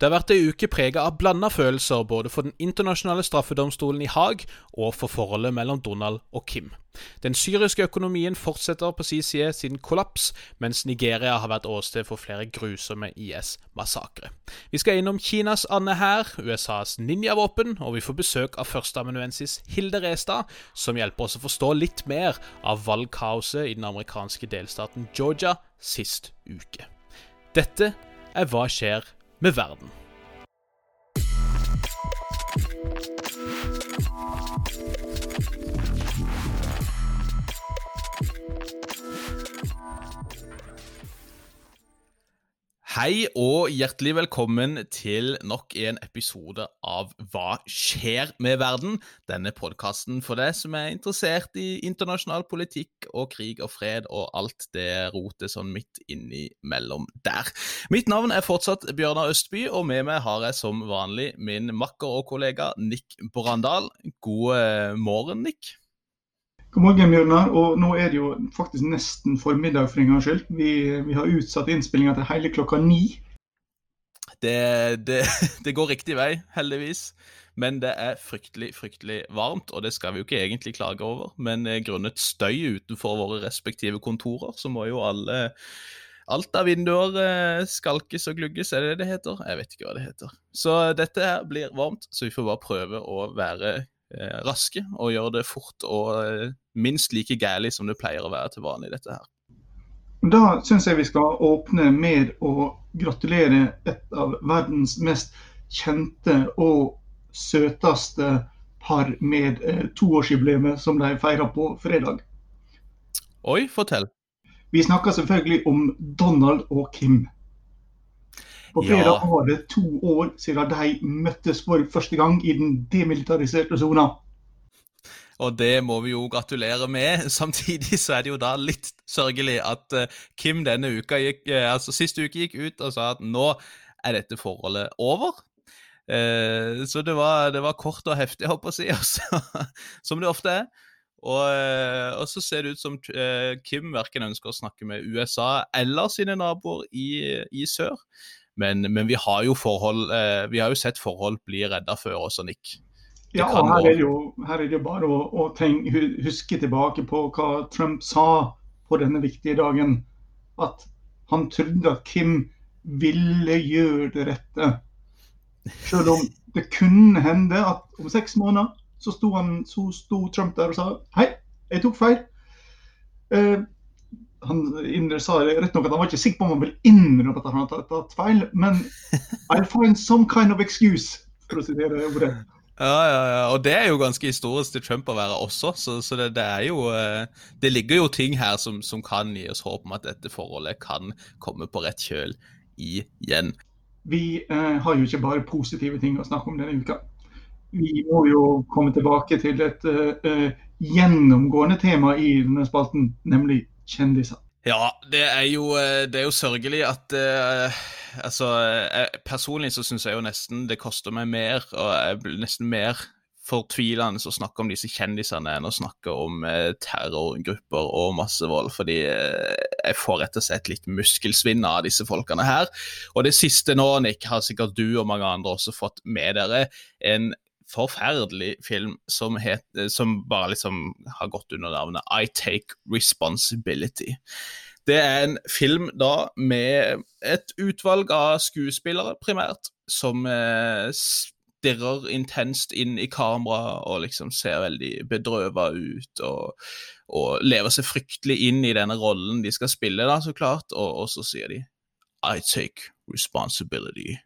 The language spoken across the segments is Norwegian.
Det har vært ei uke prega av blanda følelser både for den internasjonale straffedomstolen i Haag og for forholdet mellom Donald og Kim. Den syriske økonomien fortsetter på sin side sin kollaps, mens Nigeria har vært åsted for flere grusomme IS-massakre. Vi skal innom Kinas Anne her, USAs ninjavåpen, og vi får besøk av førsteamanuensis Hilde Restad, som hjelper oss å forstå litt mer av valgkaoset i den amerikanske delstaten Georgia sist uke. Dette er Hva skjer med verden. Hei og hjertelig velkommen til nok en episode av Hva skjer med verden? Denne podkasten for deg som er interessert i internasjonal politikk og krig og fred og alt det rotet sånn midt innimellom der. Mitt navn er fortsatt Bjørnar Østby, og med meg har jeg som vanlig min makker og kollega Nick Brandal. God eh, morgen, Nick. God morgen, Bjørnar. Og nå er det jo faktisk nesten formiddag for en gangs skyld. Vi, vi har utsatt innspillinga til hele klokka ni. Det, det, det, går riktig vei, heldigvis. Men det er fryktelig, fryktelig varmt, og det skal vi jo ikke egentlig klage over. Men eh, grunnet støy utenfor våre respektive kontorer, så må jo alle Alt av vinduer eh, skalkes og glugges, er det det heter? Jeg vet ikke hva det heter. Så dette her blir varmt, så vi får bare prøve å være raske og gjøre det fort og eh, minst like gærlig som det pleier å være til vanlig, dette her. Da syns jeg vi skal åpne med å gratulere et av verdens mest kjente og søteste par med eh, toårsjubileet som de feirer på fredag. Oi, fortell. Vi snakker selvfølgelig om Donald og Kim. På fredag ja. var det to år siden de møttes for første gang i den demilitariserte sona. Og det må vi jo gratulere med. Samtidig så er det jo da litt sørgelig at uh, Kim denne uka gikk, uh, altså sist uke gikk ut og sa at nå er dette forholdet over. Uh, så det var, det var, kort og heftig, jeg håper å si, altså, som det ofte er. Og, og, så ser det ut som Kim verken ønsker å snakke med USA eller sine naboer i, i sør. Men, men, vi har jo forhold, vi har jo sett forhold bli redda før også, Nick. Ja, og her er, det jo, her er det jo bare å, å tenke, huske tilbake på hva Trump sa på denne viktige dagen. At han trodde at Kim ville gjøre det rette. Selv om det kunne hende at om seks måneder så sto, han, så sto Trump der og sa hei, jeg tok feil. Uh, han sa rett nok at han var ikke sikker på om han ville innrømme at han hadde tatt feil, men I'll find some kind of excuse, for å sitere ordet. Ja, ja, ja. Og det er jo ganske historisk til Trump å være også, så, så det, det, er jo eh, Det ligger jo ting her som, som, kan gi oss håp om at dette forholdet kan komme på rett kjøl igjen. Vi eh, har jo ikke bare positive ting å snakke om denne uka. Vi må jo komme tilbake til et eh, gjennomgående tema i denne spalten, nemlig kjendiser. Ja, det er jo, eh, det er jo sørgelig at uh, Altså, jeg, personlig så syns jeg jo nesten det koster meg mer, og jeg blir nesten mer fortvilende å snakke om disse kjendisene enn å snakke om uh, terrorgrupper og massevold, fordi uh, jeg får rett og slett litt muskelsvinn av disse folkene her. Og det siste nå, Nick, har sikkert du og mange andre også fått med dere. En forferdelig film som, het, som bare liksom har gått under navnet I Take Responsibility. Det er en film da med et utvalg av skuespillere, primært, som eh, stirrer intenst inn i kamera og liksom ser veldig bedrøva ut. Og, og, lever seg fryktelig inn i denne rollen de skal spille, da, så klart. Og, og så sier de I take responsibility.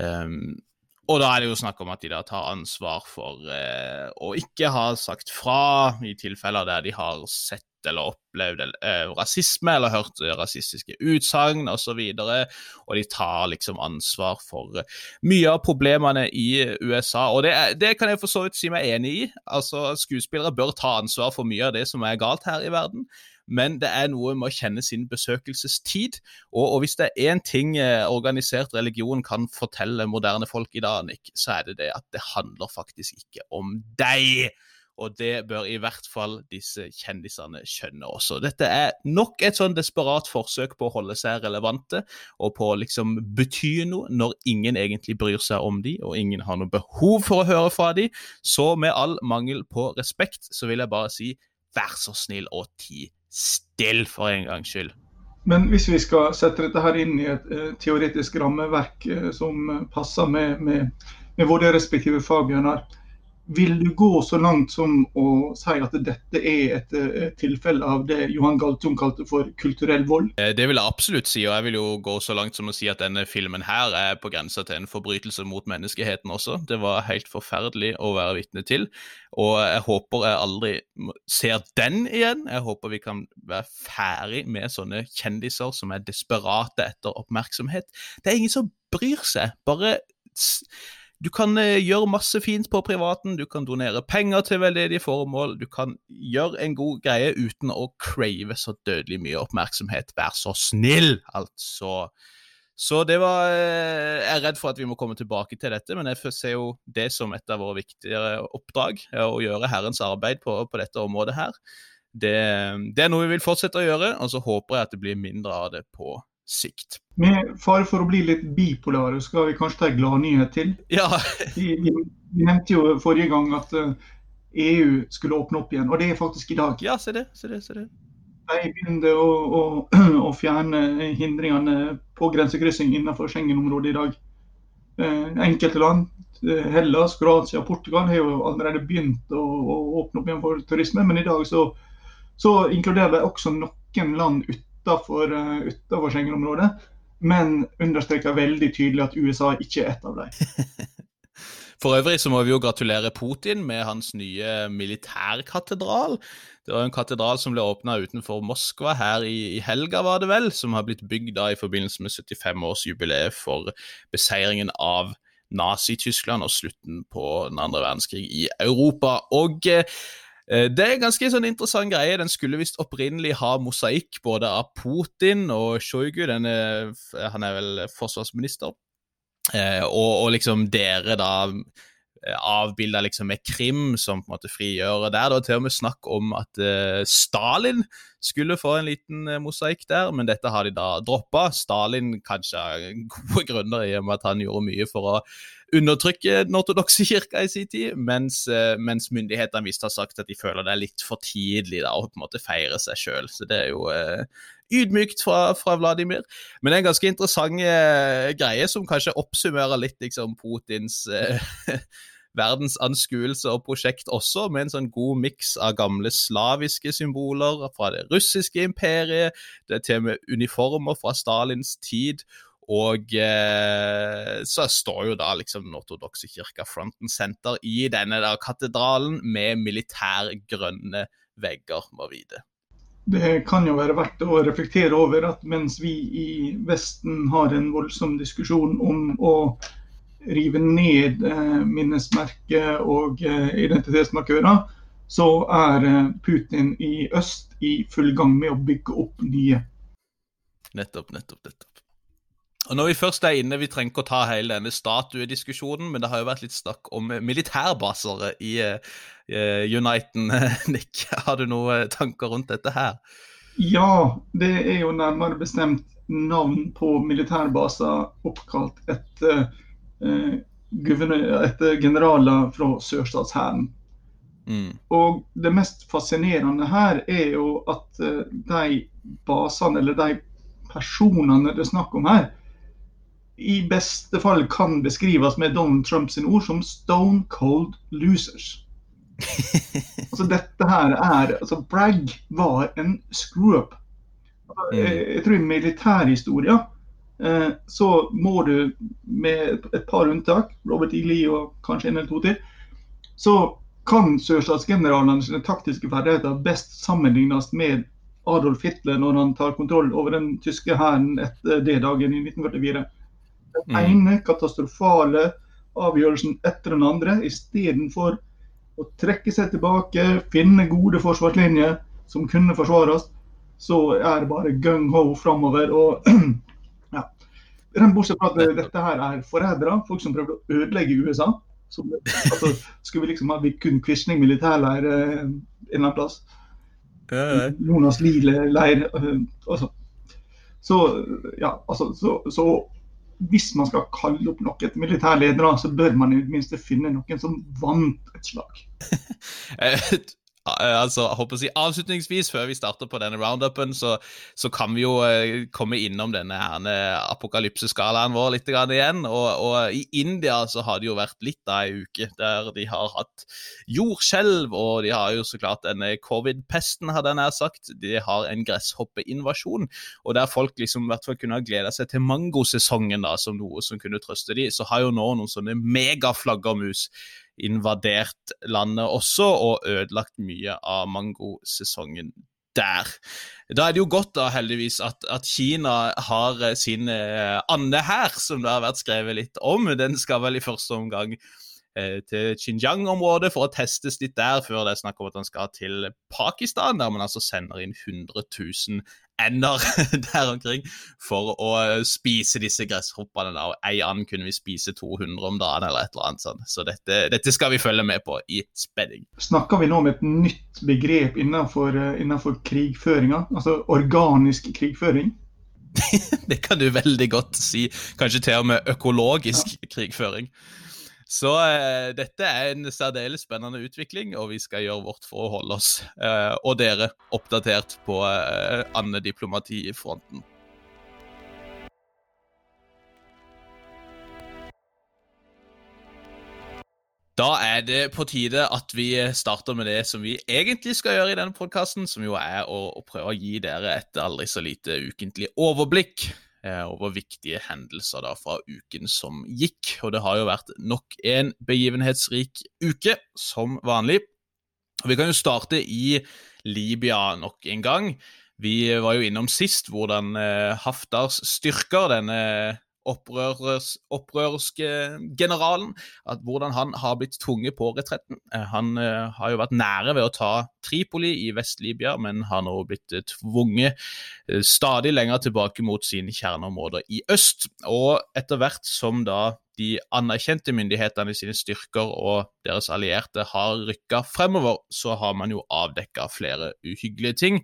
Um, og da er det jo snakk om at de da tar ansvar for eh, å ikke ha sagt fra i tilfeller der de har sett eller opplevd eh, rasisme eller hørt rasistiske utsagn osv. Og, så og de tar liksom ansvar for eh, mye av problemene i USA. Og det, det kan jeg for så vidt si meg enig i. Altså, Skuespillere bør ta ansvar for mye av det som er galt her i verden men det er noe med å kjenne sin besøkelsestid. Og, og hvis det er én ting eh, organisert religion kan fortelle moderne folk i dag, Nick, så er det det at det handler faktisk ikke om deg. og det bør i hvert fall disse kjendisene skjønne også. Dette er nok et sånn desperat forsøk på å holde seg relevante, og på å liksom bety noe når ingen egentlig bryr seg om de, og ingen har noe behov for å høre fra de. Så med all mangel på respekt, så vil jeg bare si vær så snill og ti still for en gangs skyld. Men hvis vi skal sette dette her inn i et uh, teoretisk rammeverk uh, som passer med, med, med våre respektive fagbjørner, vil du gå så langt som å si at dette er et, et tilfelle av det Johan Galtung kalte for kulturell vold? Eh, det vil jeg absolutt si, og jeg vil jo gå så langt som å si at denne filmen her er på grensa til en forbrytelse mot menneskeheten også. Det var helt forferdelig å være vitne til, og jeg håper jeg aldri ser den igjen. Jeg håper vi kan være ferdig med sånne kjendiser som er desperate etter oppmerksomhet. Det er ingen som bryr seg. Bare du kan eh, gjøre masse fint på privaten, du kan donere penger til veldedige formål, du kan gjøre en god greie uten å crave så dødelig mye oppmerksomhet. Vær så snill, altså. Så det var eh, Jeg er redd for at vi må komme tilbake til dette, men jeg ser jo det som et av våre viktigere oppdrag, å gjøre Herrens arbeid på, på dette området her. Det, det, er noe vi vil fortsette å gjøre, og så håper jeg at det blir mindre av det på sikt. Med fare for å bli litt bipolare, skal vi kanskje ta en gladnyhet til. Ja. vi, vi, vi, nevnte jo forrige gang at EU eh, e skulle åpne opp igjen, og det er faktisk i dag. Ja, se det, se det, se det. De begynte å, å, å, fjerne hindringene på grensekryssing innenfor Schengen-området i dag. Eh, enkelte land, eh, Hellas, Kroatia og Portugal, har jo allerede begynt å, å, åpne opp igjen for turisme, men i dag så, så inkluderer de også noen land ute utafor uh, Schengen-området, men understreker veldig tydelig at USA ikke er et av dem. For øvrig så må vi jo gratulere Putin med hans nye militærkatedral. Det var en katedral som ble åpna utenfor Moskva her i, i, helga, var det vel, som har blitt bygd da i forbindelse med 75-årsjubileet for beseiringen av Nazi-Tyskland og slutten på den andre verdenskrig i Europa. Og eh, Eh, det er en ganske sånn interessant greie. Den skulle visst opprinnelig ha mosaikk både av Putin og Shoigu, denne, han er vel forsvarsminister, eh, og, og liksom dere da eh, avbilda liksom med Krim som på en måte frigjør. Der det var til og med snakk om at uh, Stalin skulle få en liten uh, mosaikk der, men dette har de da droppa. Stalin kanskje av gode grunner i og med at han gjorde mye for å undertrykke den ortodokse kirka i sin tid, mens, uh, mens myndighetene visst har sagt at de føler det er litt for tidlig da, å på en måte feire seg sjøl. Så det er jo ydmykt fra, fra, Vladimir. Men det er en ganske interessant greie som kanskje oppsummerer litt liksom Putins verdensanskuelse og prosjekt også, med en sånn god miks av gamle slaviske symboler fra det russiske imperiet, det er til og med uniformer fra Stalins tid. Og eh, så står jo da liksom den ortodokse kirka front and center i denne der katedralen med militærgrønne vegger, må vite. Det kan jo være verdt å reflektere over at mens vi i Vesten har en voldsom diskusjon om å rive ned eh, minnesmerket og eh, identitetsmarkører, så er eh, Putin i øst i full gang med å bygge opp nye. Nettopp, nettopp, nettopp. Og når Vi først er inne, vi trenger ikke å ta hele denne statuediskusjonen, men det har jo vært litt snakk om militærbaser i uh, Uniten. Nick, har du noen tanker rundt dette her? Ja, det er jo nærmere bestemt navn på militærbaser oppkalt etter Eh, etter generaler fra sørstatshæren. Mm. Og det mest fascinerende her er jo at uh, de basene, eller de personene det er snakk om her, i beste fall kan beskrives med Donald Trumps ord som 'stone cold losers'. altså dette her er altså Bragg var en screw-up. Mm. Jeg, jeg tror i militærhistoria Eh, så må du, med et par unntak, Robert E. Lee og kanskje en eller to til, så kan sørstatsgeneralene sine taktiske ferdigheter best sammenlignes med Adolf Hitler når han tar kontroll over den tyske hæren etter D-dagen i 1944. Den mm. ene katastrofale avgjørelsen etter den andre, istedenfor å trekke seg tilbake, finne gode forsvarslinjer som kunne forsvares, så er det bare gung-ho framover. Og Bortsett fra at dette her er forrædere, folk som prøvde å ødelegge USA. Så, altså, skulle vi liksom ha kun Quisling militærleir eh, en eller annen plass? Jonas Liele-leir. Altså. Så, ja, altså, så, så, hvis man skal kalle opp noen militærledere, så bør man i det minste finne noen som vant et slag. Eh, altså, jeg håper å si Avslutningsvis, før vi starter på denne roundupen, så, så kan vi jo uh, komme innom denne apokalypseskalaen vår litt igjen. Og, og, i India så har det jo vært litt av ei uke der de har hatt jordskjelv, og de har jo så klart denne covid-pesten, hadde jeg nær sagt. De har en gresshoppeinvasjon, og der folk liksom i hvert fall kunne ha gleda seg til mangosesongen da, som noe som kunne trøste de, så har jo nå noen sånne megaflaggermus invadert landet også, og ødelagt mye av mangosesongen der. Da er det jo godt da heldigvis at, at Kina har eh, sin eh, andehær, som det har vært skrevet litt om. Den skal vel i første omgang til Xinjiang-området for å testes litt der, før det er snakk om at han skal til Pakistan, der man altså sender inn 100 000 ender der omkring for å spise disse gresshoppene. Da. Og ei and kunne vi spise 200 om dagen, eller et eller annet sånt. Så dette, dette skal vi følge med på i spenning. Snakker vi nå om et nytt begrep innenfor, eh, innenfor krigføringa? Altså organisk krigføring? det kan du veldig godt si. Kanskje til og med økologisk ja. krigføring. Så eh, dette er en særdeles spennende utvikling, og vi skal gjøre vårt for å holde oss eh, og dere oppdatert på eh, andediplomati-fronten. Da er det på tide at vi starter med det som vi egentlig skal gjøre i denne podkasten, som jo er å, å prøve å gi dere et aldri så lite ukentlig overblikk over viktige hendelser da fra uken som gikk. Og det har jo vært nok en begivenhetsrik uke, som vanlig. Vi kan jo starte i Libya nok en gang. Vi var jo innom sist hvordan eh, Haftars styrker, denne opprørs, opprørske generalen. At hvordan han har blitt tvunget på retretten. Eh, han uh, har jo vært nære ved å ta Tripoli i Vest-Libya, men har nå blitt uh, tvunget stadig lenger tilbake mot sine kjerneområder i øst. Og etter hvert som da de anerkjente myndighetene sine styrker og deres allierte har rykka fremover, så har man jo avdekka flere uhyggelige ting.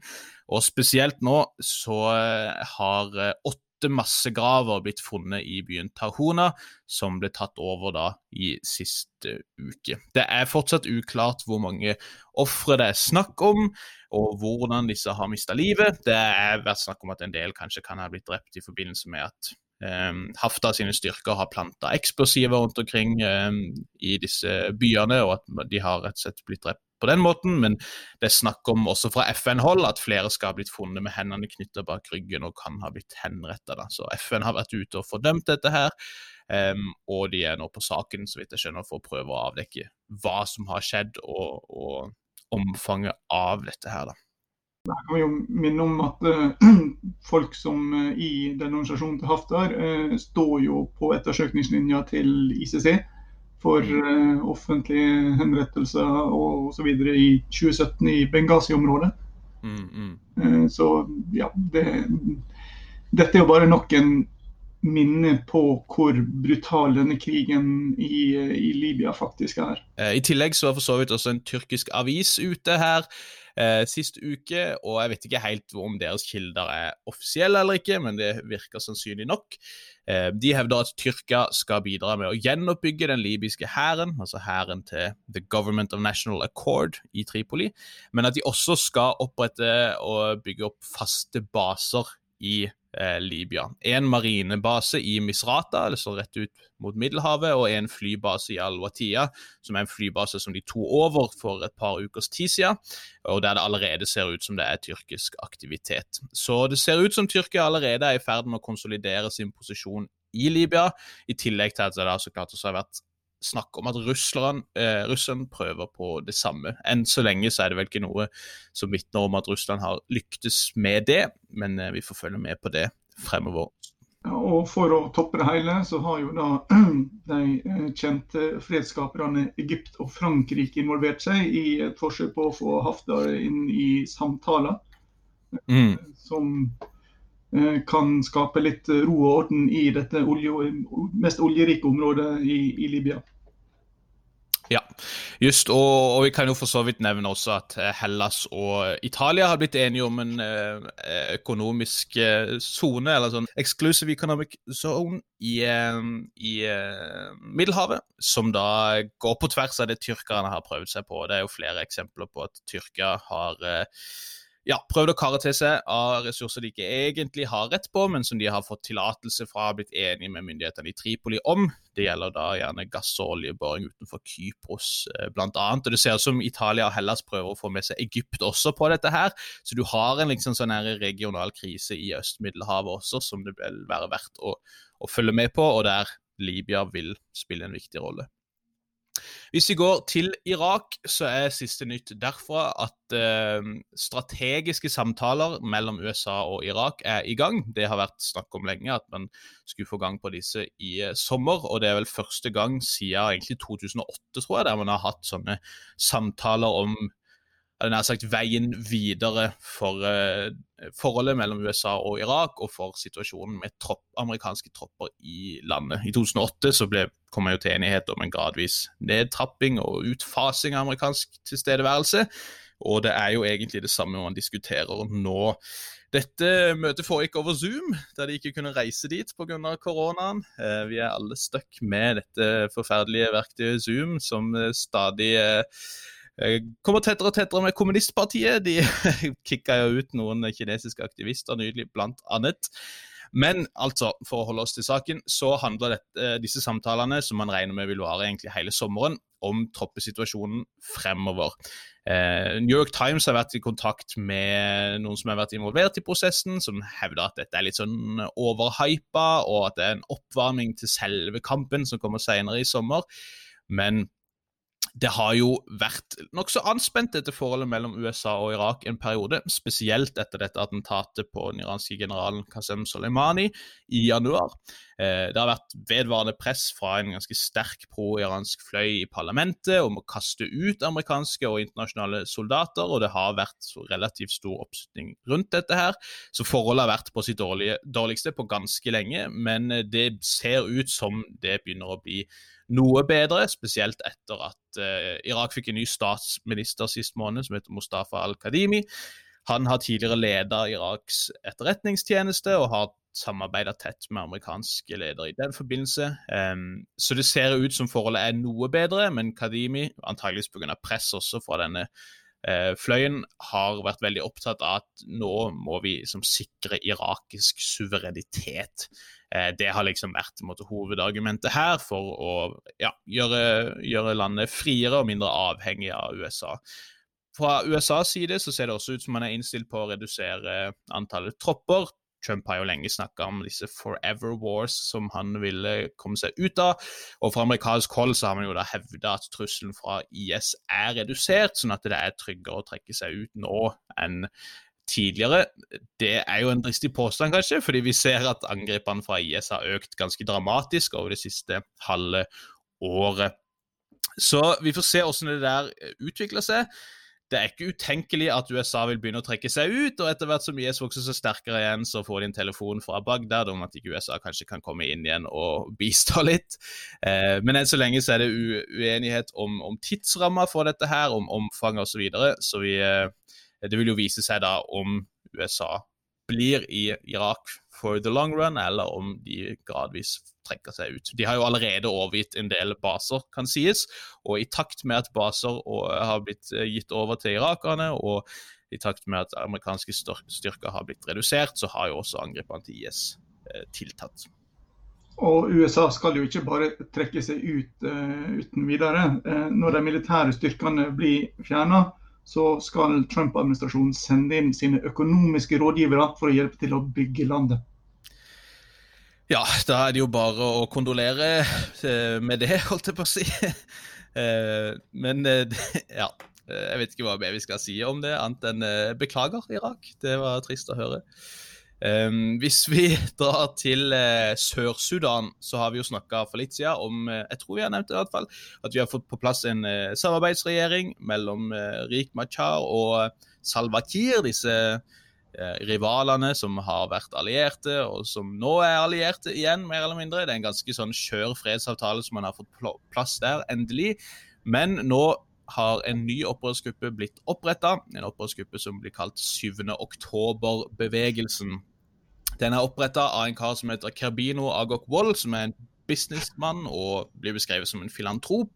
Og spesielt nå så har åtte åtte massegraver blitt funnet i byen Tahuna, som ble tatt over da i siste uke. Det er fortsatt uklart hvor mange ofre det er snakk om, og hvordan disse har mista livet. Det er vært snakk om at en del kanskje kan ha blitt drept i forbindelse med at um, Hafta sine styrker har planta eksplosiver rundt omkring um, i disse byene, og at de har rett og slett blitt drept på den måten, men det er snakk om også fra FN-hold at flere skal ha blitt funnet med hendene knytta bak ryggen og kan ha blitt henretta. Så FN har vært ute og fordømt dette her, um, og de er nå på saken så vidt jeg skjønner, for å prøve å avdekke hva som har skjedd og, og omfanget av dette her. da. Jeg kan jo minne om at uh, folk som uh, i den organisasjonen til Haftar uh, står jo på ettersøkningslinja til ICC for offentlige henrettelser og osv. i 2017 i Benghazi-området. Mm, mm. Så ja, det, dette er jo bare nok en minne på hvor brutal denne krigen i, i Libya faktisk er. Eh, I tillegg så var for så vidt også en tyrkisk avis ute her eh, sist uke, og jeg vet ikke helt om deres kilder er offisielle eller ikke, men det virker sannsynlig nok. Eh, de hevder at Tyrkia skal bidra med å gjenoppbygge den libyske hæren, altså hæren til The Government of National Accord i Tripoli, men at de også skal opprette og bygge opp faste baser i eh, Libya. En marinebase i Misrata, altså rett ut mot Middelhavet, og en flybase i Al-Watiya, som er en flybase som de to over for et par ukers tid siden, og der det allerede ser ut som det er tyrkisk aktivitet. Så det ser ut som Tyrkia allerede er i ferd med å konsolidere sin posisjon i Libya, i tillegg til at det har så klart også har vært snakk om at russerne, eh, russerne prøver på det samme. Enn så lenge så er det vel ikke noe som vitner om at Russland har lyktes med det, men eh, vi får følge med på det fremover. Og For å toppe det hele, så har jo da de eh, kjente fredsskaperne Egypt og Frankrike involvert seg i et forsøk på å få Haftar inn i samtaler. Mm. Som eh, kan skape litt ro og orden i dette olje, mest oljerike området i, i Libya. Ja, just, og, og, vi kan jo for så vidt nevne også at eh, Hellas og Italia har blitt enige om en eh, økonomisk eh, sone, eller sånn exclusive economic zone, i, eh, i eh, Middelhavet, som da går på tvers av det tyrkerne har prøvd seg på. Det er jo flere eksempler på at Tyrkia har ja, prøvd å kare til seg av ressurser de ikke egentlig har rett på, men som de har fått tillatelse fra og blitt enige med myndighetene i Tripoli om. Det gjelder da gjerne gass- og oljeboring utenfor Kypros eh, bl.a. Det ser ut som Italia og Hellas prøver å få med seg Egypt også på dette her. Så du har en liksom sånn her regional krise i Øst-Middelhavet også, som det vil være verdt å, å følge med på, og der Libya vil spille en viktig rolle. Hvis vi går til Irak, så er siste nytt derfra at eh, strategiske samtaler mellom USA og Irak er i gang. Det har vært snakk om lenge at man skulle få gang på disse i eh, sommer. Og det er vel første gang siden egentlig 2008, tror jeg, der man har hatt sånne samtaler om nær sagt veien videre for eh, forholdet mellom USA og Irak, og for situasjonen med tropp, amerikanske tropper i landet. I 2008 så ble, kom jo til enighet om en gradvis nedtrapping og utfasing av amerikansk tilstedeværelse, og det er jo egentlig det samme man diskuterer nå. Dette møtet foregikk over Zoom, da de ikke kunne reise dit pga. koronaen. Eh, vi er alle stuck med dette forferdelige verktøyet Zoom, som stadig eh, kommer tettere og tettere med kommunistpartiet. De kicka jo ut noen kinesiske aktivister nydelig, blant annet. Men altså, for å holde oss til saken, så handler dette, eh, disse samtalene, som man regner med vil vare egentlig hele sommeren, om troppesituasjonen fremover. Eh, New York Times har vært i kontakt med noen som har vært involvert i prosessen, som hevder at dette er litt sånn overhypa, og at det er en oppvarming til selve kampen som kommer senere i sommer. Men det har jo vært nokså anspent, dette forholdet mellom USA og Irak en periode. Spesielt etter dette attentatet på den iranske generalen Qasem Soleimani i januar. Eh, det har vært vedvarende press fra en ganske sterk pro-iransk fløy i parlamentet om å kaste ut amerikanske og internasjonale soldater, og det har vært relativt stor oppslutning rundt dette her. Så forholdet har vært på sitt dårligste på ganske lenge, men det ser ut som det begynner å bli noe bedre, spesielt etter at uh, Irak fikk en ny statsminister sist måned som heter Mustafa al-Kadimi. Han har tidligere ledet Iraks etterretningstjeneste og har samarbeida tett med amerikanske ledere i den forbindelse. Um, så det ser ut som forholdet er noe bedre, men Kadimi, antageligvis pga. press også fra denne uh, fløyen, har vært veldig opptatt av at nå må vi liksom, sikre irakisk suverenitet. Uh, det har liksom vært måte, hovedargumentet her for å ja, gjøre, gjøre landet friere og mindre avhengig av USA. Fra USAs side så ser det også ut som man er innstilt på å redusere antallet tropper Trump har jo lenge snakka om disse forever wars som han ville komme seg ut av. Og fra amerikansk hold så har man jo da hevda at trusselen fra IS er redusert, sånn at det er tryggere å trekke seg ut nå enn tidligere. Det er jo en dristig påstand, kanskje, fordi vi ser at angrepene fra IS har økt ganske dramatisk over det siste halve året. Så vi får se hvordan det der utvikler seg det er ikke utenkelig at USA vil begynne å trekke seg ut, og etter hvert som IS vokser seg sterkere igjen, så får de en telefon fra Bagdad om at ikke USA kanskje kan komme inn igjen og bistå litt. Eh, men enn så lenge så er det uenighet om, om tidsramma for dette her, om omfanget osv., så, videre. så vi, eh, det vil jo vise seg da om USA blir i Irak for the long run, eller om de gradvis trekker seg ut. De har jo allerede overgitt en del baser, kan sies, og i takt med at baser har blitt eh, gitt over til irakerne, og i takt med at amerikanske styrker har blitt redusert, så har jo også angrepene til IS eh, tiltatt. Og USA skal jo ikke bare trekke seg ut uh, uten videre. Uh, når de militære styrkene blir fjerna, så skal Trump-administrasjonen sende inn sine økonomiske rådgivere for å hjelpe til å bygge landet. Ja, da er det jo bare å kondolere eh, med det, holdt jeg på å si. Eh, men eh, ja, jeg vet ikke hva mer vi skal si om det, annet enn beklager, Irak. Det var trist å høre. Hvis vi drar til Sør-Sudan, så har vi jo snakka for litt siden om jeg tror vi har nevnt det i hvert fall, at vi har fått på plass en samarbeidsregjering mellom Rik Machar og Salva Kiir, disse rivalene som har vært allierte, og som nå er allierte igjen, mer eller mindre. Det er en ganske sånn skjør fredsavtale som man har fått plass der, endelig. Men nå har en ny opprørsgruppe blitt oppretta. En opprørsgruppe som blir kalt 7. oktober-bevegelsen. Den er oppretta av en kar som heter Kerbino Agok Wold, som er en businessmann og blir beskrevet som en filantrop.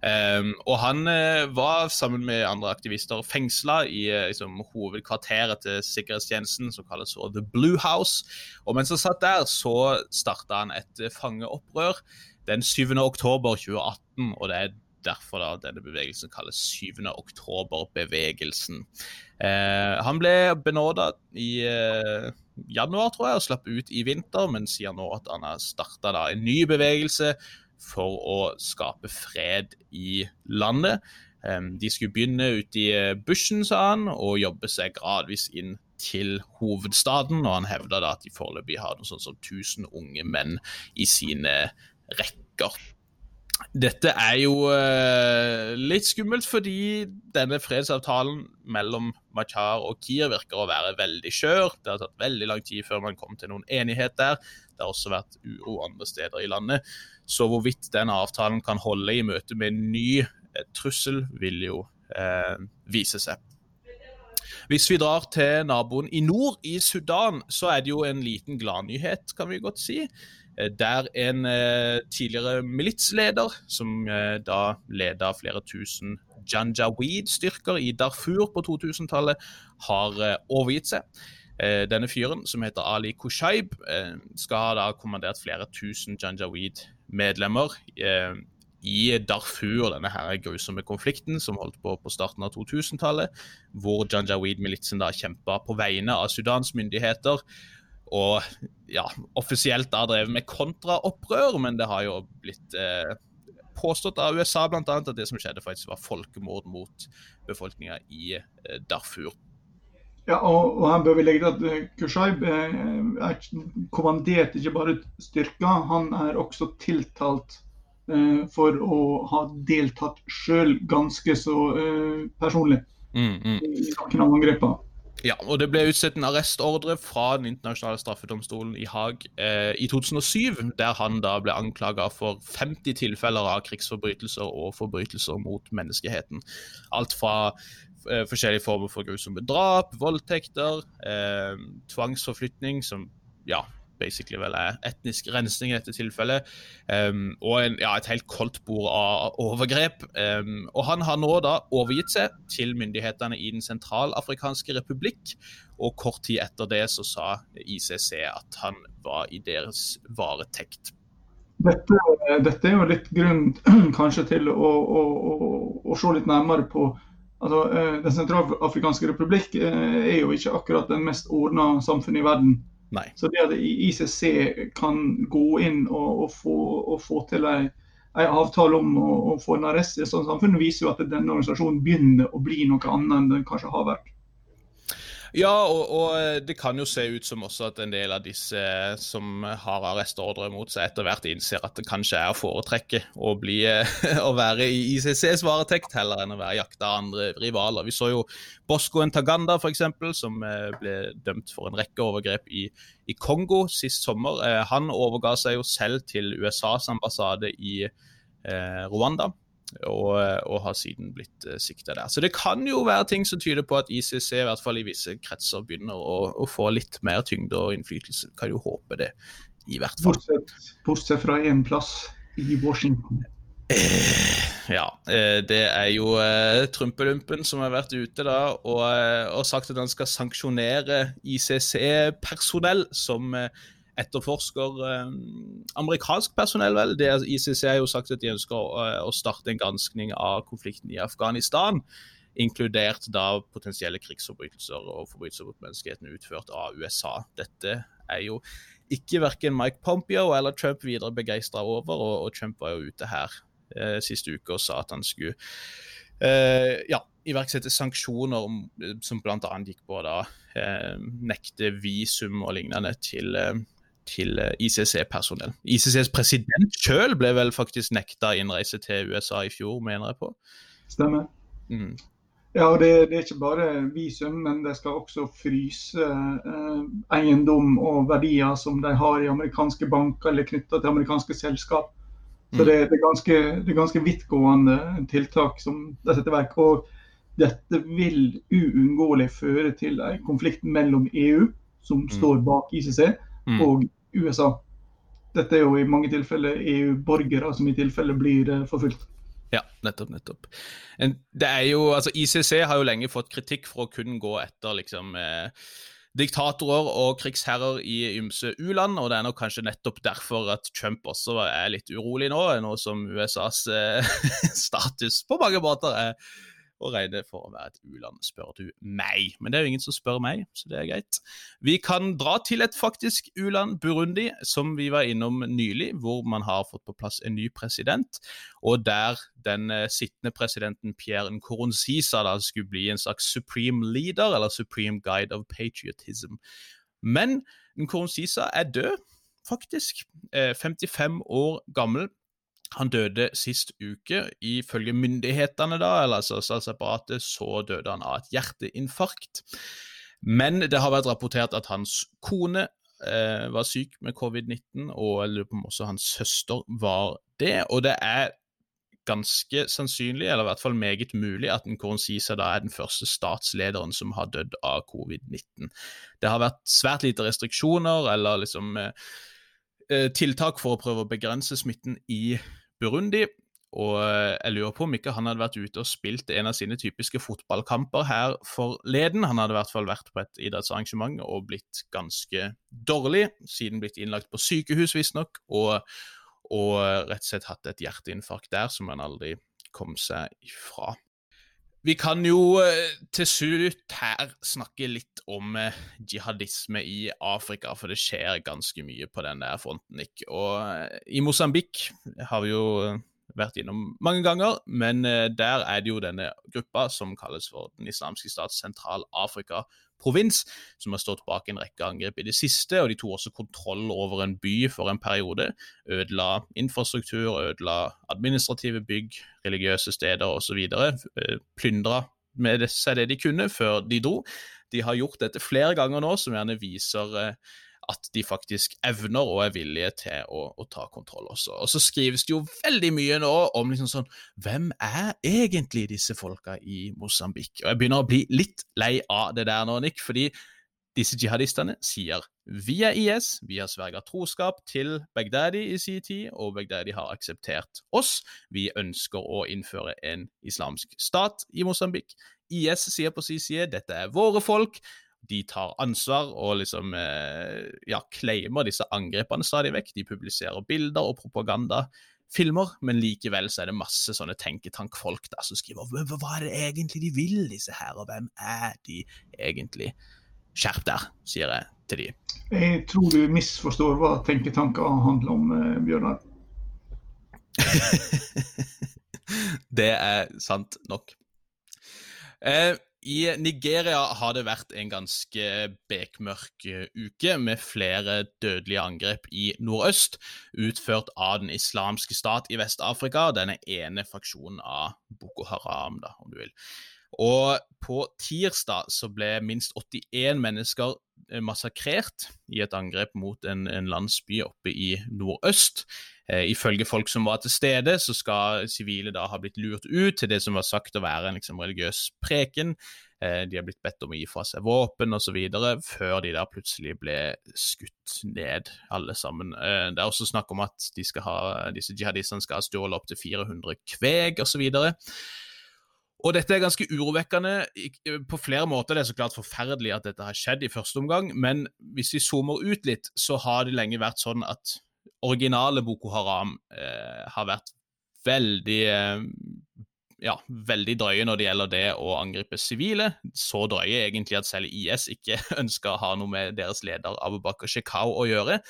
Um, og han uh, var sammen med andre aktivister fengsla i uh, liksom, hovedkvarteret til sikkerhetstjenesten, som kalles uh, The Blue House. Og mens han satt der, så starta han et uh, fangeopprør den 7. oktober 2018. og det er derfor da denne bevegelsen kalles 7. oktober-bevegelsen. Eh, han ble benåda i eh, januar, tror jeg, og slapp ut i vinter, men sier nå at han har starta en ny bevegelse for å skape fred i landet. Eh, de skulle begynne ute i eh, bushen, sa han, og jobbe seg gradvis inn til hovedstaden. Og han hevda at de foreløpig har noe sånt som 1000 unge menn i sine rekker. Dette er jo uh, litt skummelt, fordi denne fredsavtalen mellom Machar og Kier virker å være veldig skjør. Det har tatt veldig lang tid før man kom til noen enighet der. Det har også vært uro andre steder i landet. Så hvorvidt denne avtalen kan holde i møte med en ny uh, trussel, vil jo uh, vise seg. Hvis vi drar til naboen i nord, i Sudan, så er det jo en liten gladnyhet, kan vi godt si. Eh, der en eh, tidligere militsleder, som eh, da leda flere tusen Janjaweed-styrker i Darfur på 2000-tallet, har overgitt seg. Denne fyren, som heter Ali Kushaib, skal ha da kommandert flere tusen Janjaweed-medlemmer i Darfur, denne her grusomme konflikten som holdt på på starten av 2000-tallet, hvor Janjaweed-militsen da kjempa på vegne av Sudans myndigheter og ja, offisielt da drevet med kontraopprør, men det har jo blitt eh, påstått av USA bl.a. at det som skjedde faktisk var folkemord mot befolkninga i eh, Darfur. Ja, og, og, her bør vi legge til at eh, Kushaib eh, er kommandert ikke bare styrker, han er også tiltalt eh, for å ha deltatt sjøl ganske så eh, personlig mm, mm. i saken om angrepene. Ja, og det ble utstedt en arrestordre fra Den internasjonale straffedomstolen i Haag eh, i 2007, der han da ble anklaga for 50 tilfeller av krigsforbrytelser og forbrytelser mot menneskeheten. Alt fra eh, forskjellige former for grusomme drap, voldtekter, eh, tvangsforflytning, som ja, basically vel er etnisk rensning i dette tilfellet. Um, og en, ja, et helt koldt bord av overgrep. Um, og han har nå da overgitt seg til myndighetene i Den sentralafrikanske republikk. Og kort tid etter det så sa ICC at han var i deres varetekt. Dette, dette er jo litt grunn kanskje til å, å, å, å se litt nærmere på altså, eh, Den sentralafrikanske republikk eh, er jo ikke akkurat den mest ordna samfunnet i verden. Nei. Så det at ICC kan gå inn og, og, få, og få, til en, avtale om å få en arrest i et sånt samfunn, viser jo at denne organisasjonen begynner å bli noe annet enn den kanskje har vært. Ja, og, og, eh, det kan jo se ut som også at en del av disse eh, som har arrestordre mot seg, etter hvert innser at det kanskje er å foretrekke å, bli, eh, å være i ICCs varetekt heller enn å være jakta av andre rivaler. Vi så jo Bosco Ntaganda, f.eks., som ble dømt for en rekke overgrep i, i Kongo sist sommer. Han overga seg jo selv til USAs ambassade i eh, Rwanda og, og har siden blitt uh, sikta der. Så det kan jo være ting som tyder på at ICC i hvert fall i visse kretser begynner å, å få litt mer tyngde og innflytelse. Kan jo håpe det, i hvert fall. Bortsett, bortsett fra én plass, i Washington. Eh, ja, eh, det er jo eh, Trumpelumpen som har vært ute da og, eh, og sagt at han skal sanksjonere ICC-personell som eh, etterforsker eh, amerikansk personell, vel. Det, ICC har jo sagt at de ønsker å, eh, å starte en granskning av konflikten i Afghanistan. Inkludert da potensielle krigsforbrytelser og forbrytelser mot menneskeheten utført av USA. Dette er jo ikke verken Mike Pompeo eller Trump videre begeistra over, og, og, Trump var jo ute her eh, siste uke og sa at han skulle eh, ja, iverksette sanksjoner som bl.a. gikk på å eh, nekte visum og lignende til eh, til eh, ICC-personell. ICCs president sjøl ble vel faktisk nekta innreise til USA i fjor, mener jeg på. Stemmer. Mm. Ja, og det, det, er ikke bare visum, men de skal også fryse eh, eiendom og verdier som de har i amerikanske banker eller knytta til amerikanske selskap. Så det, det, er ganske, det er ganske vidtgående tiltak som de setter i verk. Og dette vil uunngåelig føre til en konflikt mellom EU, som mm. står bak ICC, mm. og USA. Dette er jo i mange tilfeller EU-borgere som i tilfelle blir eh, forfulgt. Ja, nettopp. nettopp. Det er jo, altså ICC har jo lenge fått kritikk for å kun gå etter liksom eh, diktatorer og krigsherrer i ymse u-land, og det er nok kanskje nettopp derfor at Trump også er litt urolig nå, nå som USAs eh, status på mange måter er å regner for å være et u-land, spør du meg. Men det er jo ingen som spør meg, så det er greit. Vi kan dra til et faktisk u-land, Burundi, som vi var innom nylig, hvor man har fått på plass en ny president, og der den uh, sittende presidenten Pierre Nkoronsisa da skulle bli en slags supreme leader, eller supreme guide of patriotism. Men Nkoronsisa er død, faktisk. Uh, eh, 55 år gammel. Han døde sist uke. Ifølge myndighetene, da, eller altså statsapparatet, så døde han av et hjerteinfarkt. Men det har vært rapportert at hans kone eh, var syk med covid-19, og jeg lurer på om også hans søster var det. Og det er ganske sannsynlig, eller i hvert fall meget mulig, at Nkurunziza da er den første statslederen som har dødd av covid-19. Det har vært svært lite restriksjoner eller liksom eh, eh tiltak for å prøve å begrense smitten i Burundi. Og eh, jeg lurer på om ikke han hadde vært ute og spilt en av sine typiske fotballkamper her forleden. Han hadde i hvert fall vært på et idrettsarrangement og blitt ganske dårlig, siden blitt innlagt på sykehus, visstnok, og, og rett og slett hatt et hjerteinfarkt der som han aldri kom seg ifra. Vi kan jo eh, til slutt her snakke litt om eh, jihadisme i Afrika, for det skjer ganske mye på den der fronten. Ikke? Og eh, i Mosambik har vi jo vært innom mange ganger, men der er det jo denne gruppa som kalles for Den islamske stats sentral-Afrika provins, som har stått bak en rekke angrep i det siste, og de tok også kontroll over en by for en periode. Ødela infrastruktur, ødela administrative bygg, religiøse steder osv. Eh, Plyndra med seg det de kunne før de dro. De har gjort dette flere ganger nå, som gjerne viser eh, at de faktisk evner og er villige til å, å, ta kontroll også. Og så skrives det jo veldig mye nå om liksom sånn Hvem er egentlig disse folka i Mosambik? Og jeg begynner å bli litt lei av det der nå, Nick, fordi disse jihadistene sier vi er IS, vi har sverga troskap til Bagdadi i sin tid, og Bagdadi har akseptert oss. Vi ønsker å innføre en islamsk stat i Mosambik. IS sier på sin side dette er våre folk, de tar ansvar og liksom eh, ja, claimer disse angrepene stadig vekk. De publiserer bilder og propagandafilmer, men likevel så er det masse sånne tenketankfolk der som skriver hva er det egentlig de vil, disse her, og hvem er de egentlig? Skjerp der, sier jeg til de. Jeg tror du misforstår hva tenketanker handler om, eh, Bjørnar. det er sant nok. Eh, i Nigeria har det vært en ganske bekmørk eh, uke, med flere dødelige angrep i nordøst, utført av den islamske stat i Vest-Afrika, denne ene fraksjonen av Boko Haram, da, om du vil. Og på tirsdag så ble minst 81 mennesker eh, massakrert i et angrep mot en, en landsby oppe i nordøst. Eh, ifølge folk som var til stede, så skal sivile da ha blitt lurt ut til det som var sagt å være en liksom, religiøs preken. Eh, de har blitt bedt om å gi fra seg våpen osv., før de da plutselig ble skutt ned, alle sammen. Eh, det er også snakk om at ha, disse jihadistene skal ha stjålet opptil 400 kveg osv. Og dette er ganske urovekkende på flere måter. Det er så klart forferdelig at dette har skjedd i første omgang, men hvis vi zoomer ut litt, så har det lenge vært sånn at originale Boko Haram eh, har vært veldig eh, ja, veldig drøye når det gjelder det å angripe sivile. Så drøye egentlig at selv IS ikke ønsker å ha noe med deres leder Abu Bakr Shekau å gjøre.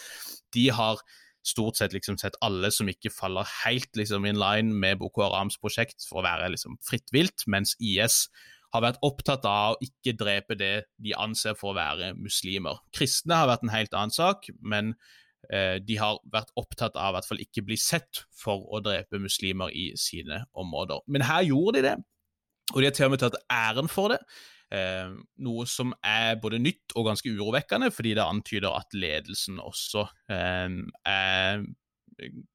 De har stort sett liksom sett alle som ikke faller helt liksom in line med Boko Harams prosjekt for å være liksom fritt vilt, mens IS har vært opptatt av å ikke drepe det de anser for å være muslimer. Kristne har vært en helt annen sak, men Eh, de har vært opptatt av hvert fall ikke bli sett for å drepe muslimer i sine områder. Men her gjorde de det, og de har til og med tatt æren for det. Eh, noe som er både nytt og ganske urovekkende, fordi det antyder at ledelsen også eh, er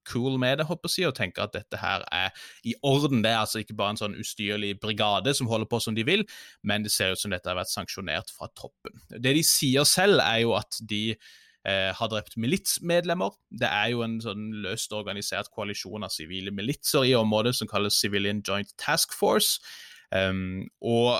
cool med det, håper jeg, og tenker at dette her er i orden. Det er altså ikke bare en sånn ustyrlig brigade som holder på som de vil, men det ser ut som dette har vært sanksjonert fra toppen. Det de sier selv, er jo at de eh, har drept militsmedlemmer. Det er jo en sånn løst organisert koalisjon av sivile militser i området som kalles Civilian Joint Task Force. Um, og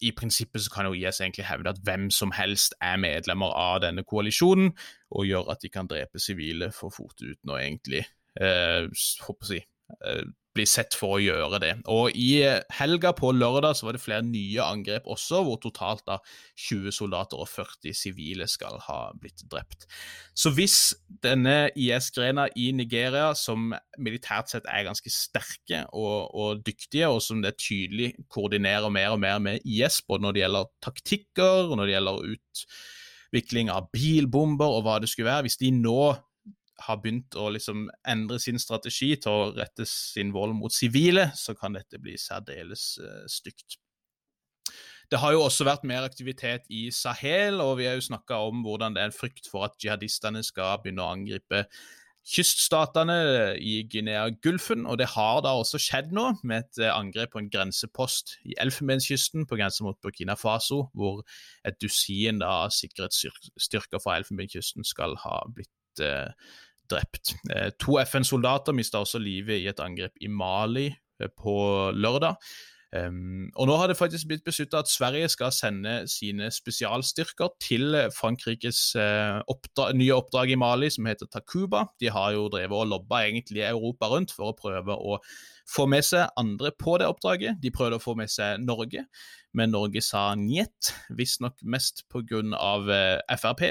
i prinsippet så kan jo IS egentlig hevde at hvem som helst er medlemmer av denne koalisjonen, og gjør at de kan drepe sivile for fort uten å egentlig eh, håper jeg, eh, bli sett for å gjøre det. Og I helga på lørdag så var det flere nye angrep også, hvor totalt da 20 soldater og 40 sivile skal ha blitt drept. Så hvis denne IS-grena i Nigeria, som militært sett er ganske sterke og, og, dyktige, og som det tydelig koordinerer mer og mer med IS, både når det gjelder taktikker når det gjelder utvikling av bilbomber og hva det skulle være, hvis de nå har begynt å liksom endre sin strategi til å rette sin vold mot sivile, så kan dette bli særdeles uh, stygt. Det har jo også vært mer aktivitet i Sahel, og vi har jo snakka om hvordan det er en frykt for at jihadistene skal begynne å angripe kyststatene i Guinea-Gulfen, og det har da også skjedd nå, med et eh, angrep på en grensepost i Elfenbenskysten på grensa mot Burkina Faso, hvor et dusin da sikkerhetsstyrker fra Elfenbenskysten skal ha blitt eh, drept. Eh, to FN-soldater mista også livet i et angrep i Mali eh, på lørdag. Og nå har det faktisk blitt besluttet at Sverige skal sende sine spesialstyrker til Frankrikes uh, oppdra nye oppdrag i Mali, som heter Takuba. De har jo drevet og lobba egentlig Europa rundt for å prøve å få med seg andre på det oppdraget. De prøvde å få med seg Norge, men Norge sa njet, visstnok mest pga. Uh, Frp.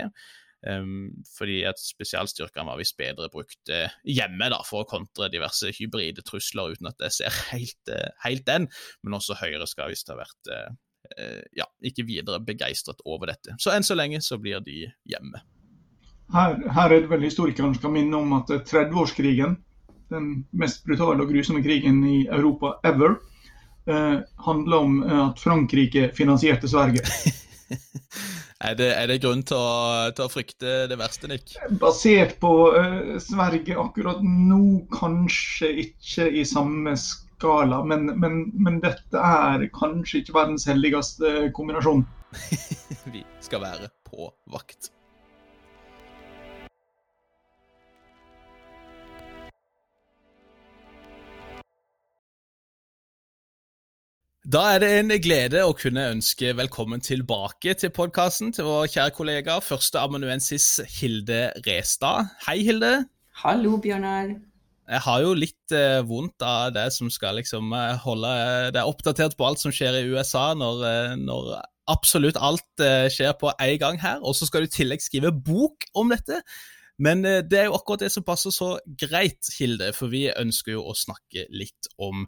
Um, fordi at spesialstyrkene var visst bedre brukt uh, hjemme da, for å kontre diverse hybride trusler, uten at jeg ser helt, uh, helt den. Men også Høyre skal visst ha vært uh, ja, ikke videre begeistret over dette. Så enn så lenge så blir de hjemme. Her, her er det vel historikeren skal minne om at 30-årskrigen, den mest brutale og grusomme krigen i Europa ever, handler om at Frankrike finansierte Sverige. Er det, er det grunn til å, til å, frykte det verste, Nick? Basert på uh, Sverige akkurat nå, kanskje ikke i samme skala. Men, men, men dette er kanskje ikke verdens heldigste kombinasjon. Vi skal være på vakt. Da er det en glede å kunne ønske velkommen tilbake til podkasten til vår kjære kollega, førsteamanuensis Hilde Restad. Hei, Hilde. Hallo, Bjørnar. Jeg har jo litt eh, vondt av det som skal liksom eh, holde deg oppdatert på alt som skjer i USA, når, eh, når absolutt alt eh, skjer på en gang her. Og så skal du i tillegg skrive bok om dette. Men eh, det er jo akkurat det som passer så greit, Hilde, for vi ønsker jo å snakke litt om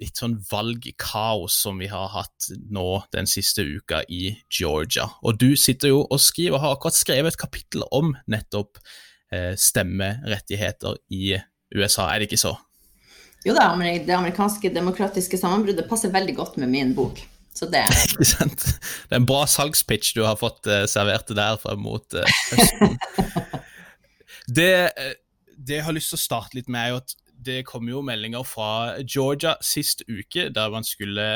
litt sånn valgkaos som vi har hatt nå den siste uka i Georgia. Og du sitter jo og skriver, og har akkurat skrevet et kapittel om nettopp eh, stemmerettigheter i USA, er det ikke så? Jo da, det amerikanske demokratiske sammenbruddet passer veldig godt med min bok. Så det Ikke sant. Det er en bra salgspitch du har fått eh, servert der frem mot eh, høsten. det, eh, det jeg har lyst til å starte litt med, er jo at det kom jo meldinger fra Georgia sist uke der man skulle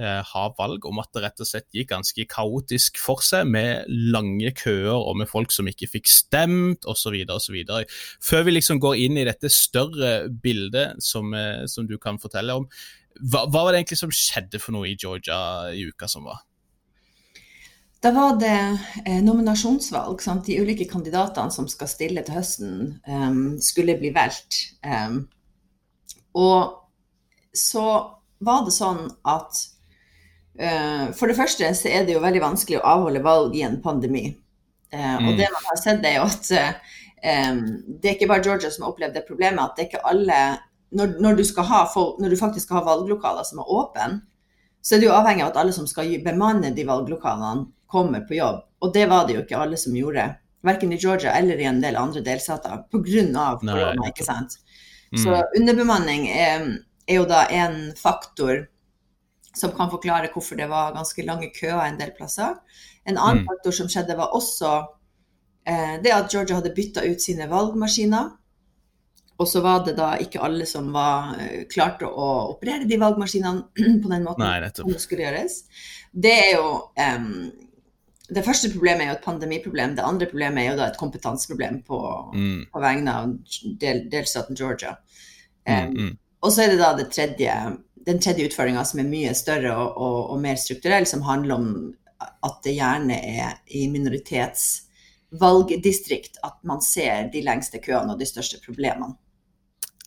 eh, ha valg om at det rett og slett gikk ganske kaotisk for seg, med lange køer og med folk som ikke fikk stemt osv. osv. Før vi liksom går inn i dette større bildet som, eh, som du kan fortelle om, hva, hva, var det egentlig som skjedde for noe i Georgia i uka som var? Da var det eh, nominasjonsvalg. Sant? De ulike kandidatene som skal stille til høsten, um, skulle bli valgt. Um, og så var det sånn at uh, For det første så er det jo veldig vanskelig å avholde valg i en pandemi. Uh, mm. Og det man har sett, er jo at um, det er ikke bare Georgia som har opplevd det problemet at det er ikke alle når, når, du folk, når, du faktisk skal ha valglokaler som er åpne, så er det jo avhengig av at alle som skal bemanne de valglokalene, kommer på jobb. Og det var det jo ikke alle som gjorde. Verken i Georgia eller i en del andre delstater pga. korona. ikke sant? Mm. Så underbemanning er, er, jo da en faktor som kan forklare hvorfor det var ganske lange køer en del plasser. En annen mm. faktor som skjedde, var også eh, det at Georgia hadde bytta ut sine valgmaskiner. Og så var det da ikke alle som var, eh, klarte å operere de valgmaskinene på den måten Nei, som det skulle gjøres. Det er jo em, Det første problemet er jo et pandemiproblem. Det andre problemet er jo da et kompetanseproblem på, Mm, på vegne av del, delstaten Georgia. mm, mm. og så er det da det tredje, den tredje utfordringa som er mye større og, og, og mer strukturell, som handler om at det gjerne er i minoritetsvalgdistrikt at man ser de lengste køene og de største problemene.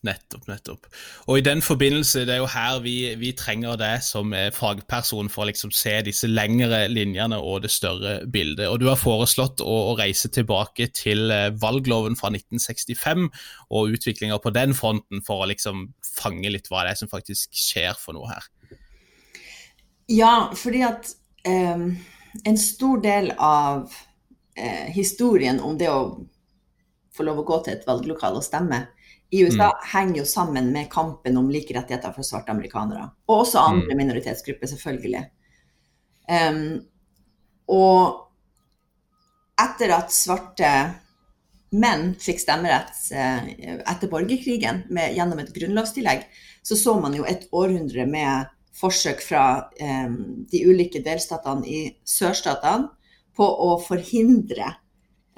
Nettopp, nettopp. Og i den forbindelse, det er jo her vi, vi trenger deg som fagperson for å liksom se disse lengre linjene og det større bildet. Og du har foreslått å, å reise tilbake til eh, valgloven fra 1965 og utviklinga på den fronten for å liksom fange litt hva det er som faktisk skjer for noe her. Ja, fordi at em, en stor del av eh, historien om det å få lov å gå til et valglokale og stemme i USA henger jo sammen med kampen om like rettigheter for svarte amerikanere. Og også andre minoritetsgrupper, selvfølgelig. Um, og etter at svarte menn fikk stemmerett eh, etter borgerkrigen med, gjennom et grunnlovstillegg, så så man jo et århundre med forsøk fra eh, de ulike delstatene i sørstatene på å forhindre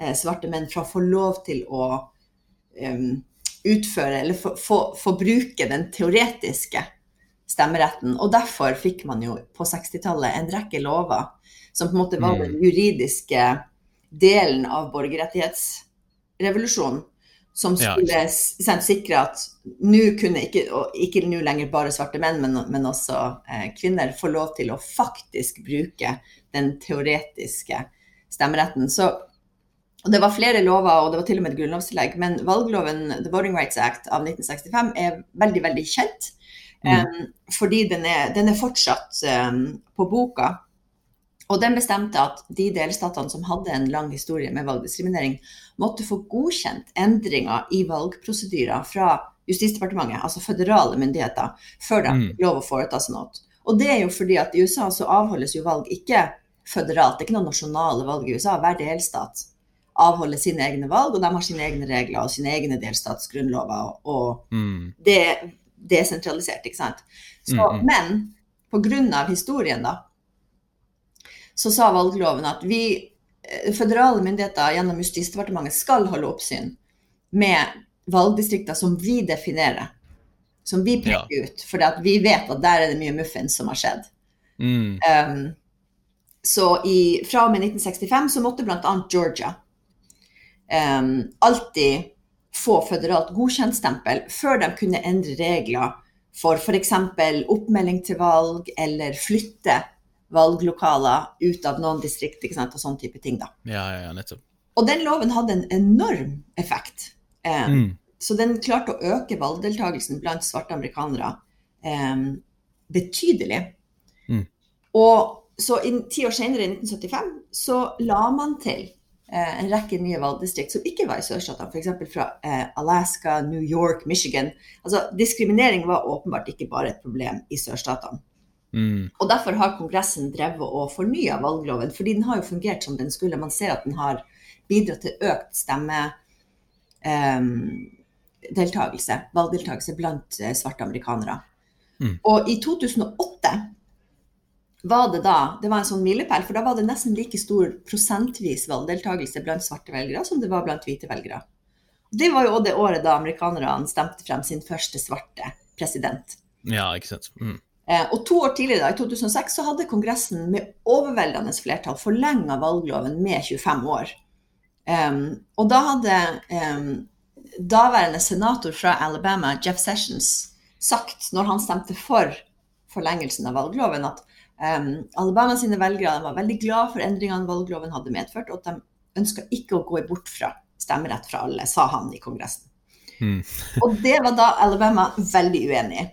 eh, svarte menn fra å få lov til å eh, utføre eller få, få, få bruke den teoretiske stemmeretten. Og derfor fikk man jo på 60-tallet en rekke lover som på en måte var den juridiske delen av borgerrettighetsrevolusjonen. Som skulle ja, sikre at nå kunne ikke, og ikke nå lenger bare svarte menn, men, men også eh, kvinner, få lov til å faktisk bruke den teoretiske stemmeretten. Så Det var flere lover, og det var til og med et grunnlovstillegg, men valgloven, The Voting Rights Act av 1965, er veldig, veldig kjent. Um, fordi den er, den er fortsatt um, på boka. Og den bestemte at de delstatene som hadde en lang historie med valgdiskriminering, måtte få godkjent endringer i valgprosedyrer fra Justisdepartementet, altså føderale myndigheter, før de Mm. lov å foreta seg noe. Og det er jo fordi at i USA så avholdes jo valg ikke føderalt, det er ikke noen nasjonale valg i USA. Hver delstat avholder sine egne valg, og de har sine egne regler og sine egne delstatsgrunnlover. og Mm, det er desentralisert, ikke sant. Så, Mm, mm. Men pga. historien, da, så sa valgloven at vi, eh, føderale myndigheter gjennom Justisdepartementet skal holde oppsyn med valgdistrikter som vi definerer. Som vi peker ut. For vi vet at der er det mye muffins som har skjedd. mm, Um, så i, fra og med 1965 så måtte bl.a. Georgia alltid få føderalt godkjentstempel før de kunne endre regler for f.eks. oppmelding til valg eller flytte valglokaler ut av noen distrikt ikke sant, og sånn type ting. da. ja, ja, ja, nettopp. Og den loven hadde en enorm effekt. Eh, Mm, så den klarte å øke valgdeltakelsen blant svarte amerikanere eh, betydelig. Mm. Og så in, ti år senere, i 1975, så la man til en rekke nye valgdistrikt som ikke var i sørstatene, f.eks. fra eh, Alaska, New York, Michigan. Altså, diskriminering var åpenbart ikke bare et problem i sørstatene. mm, Og derfor har Kongressen drevet og fornya valgloven, fordi den har jo fungert som den skulle. Man ser at den har bidratt til økt stemmedeltakelse, ehm, valgdeltakelse blant eh, svarte amerikanere. Mm. Og i 2008 var det da det var en sånn milepæl, for da var det nesten like stor prosentvis valgdeltakelse blant svarte velgere som det var blant hvite velgere. Det var jo òg det året da amerikanerne stemte frem sin første svarte president. ja, ikke sant. Mm, Eh, og to år tidligere, i 2006, så hadde Kongressen med overveldende flertall forlenga valgloven med 25 år. Um, og da hadde um, daværende senator fra Alabama, Jeff Sessions, sagt, når han stemte for forlengelsen av valgloven, at um, Alabama sine velgere var veldig glad for endringene valgloven hadde medført, og at de ønska ikke å gå bort fra stemmerett fra alle, sa han i Kongressen. mm. Og det var da Alabama veldig uenig i.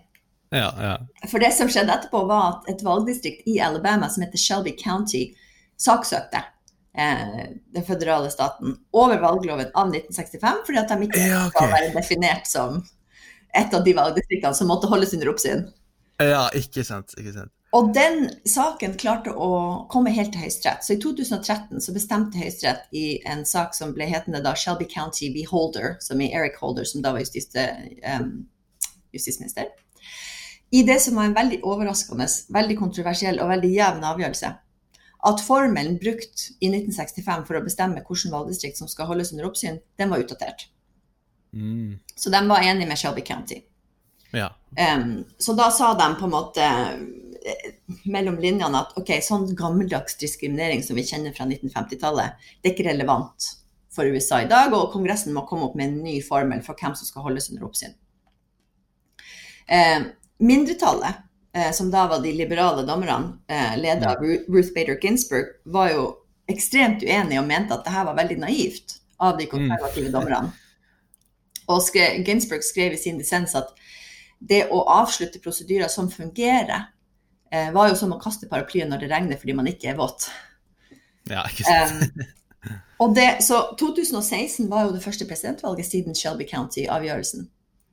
Ja, ja. For det som skjedde etterpå, var at et valgdistrikt i Alabama som heter Shelby County, saksøkte eh, den føderale staten over valgloven av 1965, fordi at de ikke Ja, okay. skal være definert som et av de valgdistriktene som måtte holdes under oppsyn. Ja, ikke sant. ikke sant. Og den saken klarte å komme helt til Høyesterett. Så i 2013 så bestemte Høyesterett i en sak som ble hetende da Shelby County v. Holder, som i Eric Holder, som da var justis, um, justisminister. I det som var en veldig overraskende, veldig kontroversiell og veldig jevn avgjørelse. At formelen brukt i 1965 for å bestemme hvilket valgdistrikt som skal holdes under oppsyn, den var utdatert. Mm. Så de var enige med Shelby County. Ja. Um, så da sa de på en måte mellom linjene at ok, sånn gammeldags diskriminering som vi kjenner fra 1950-tallet, det er ikke relevant for USA i dag, og Kongressen må komme opp med en ny formel for hvem som skal holdes under oppsyn. Eh, mindretallet, eh, som da var de liberale dommerne, eh, ledet av Ruth Bader Ginsburg, var jo ekstremt uenige og mente at det her var veldig naivt av de konservative dommerne. Og Ginsburg skrev i sin dissens at det å avslutte prosedyrer som fungerer, eh, var jo som å kaste paraplyen når det regner fordi man ikke er våt. Ja, ikke sant. Um, og det, så 2016 var jo det første presidentvalget siden Shelby County-avgjørelsen.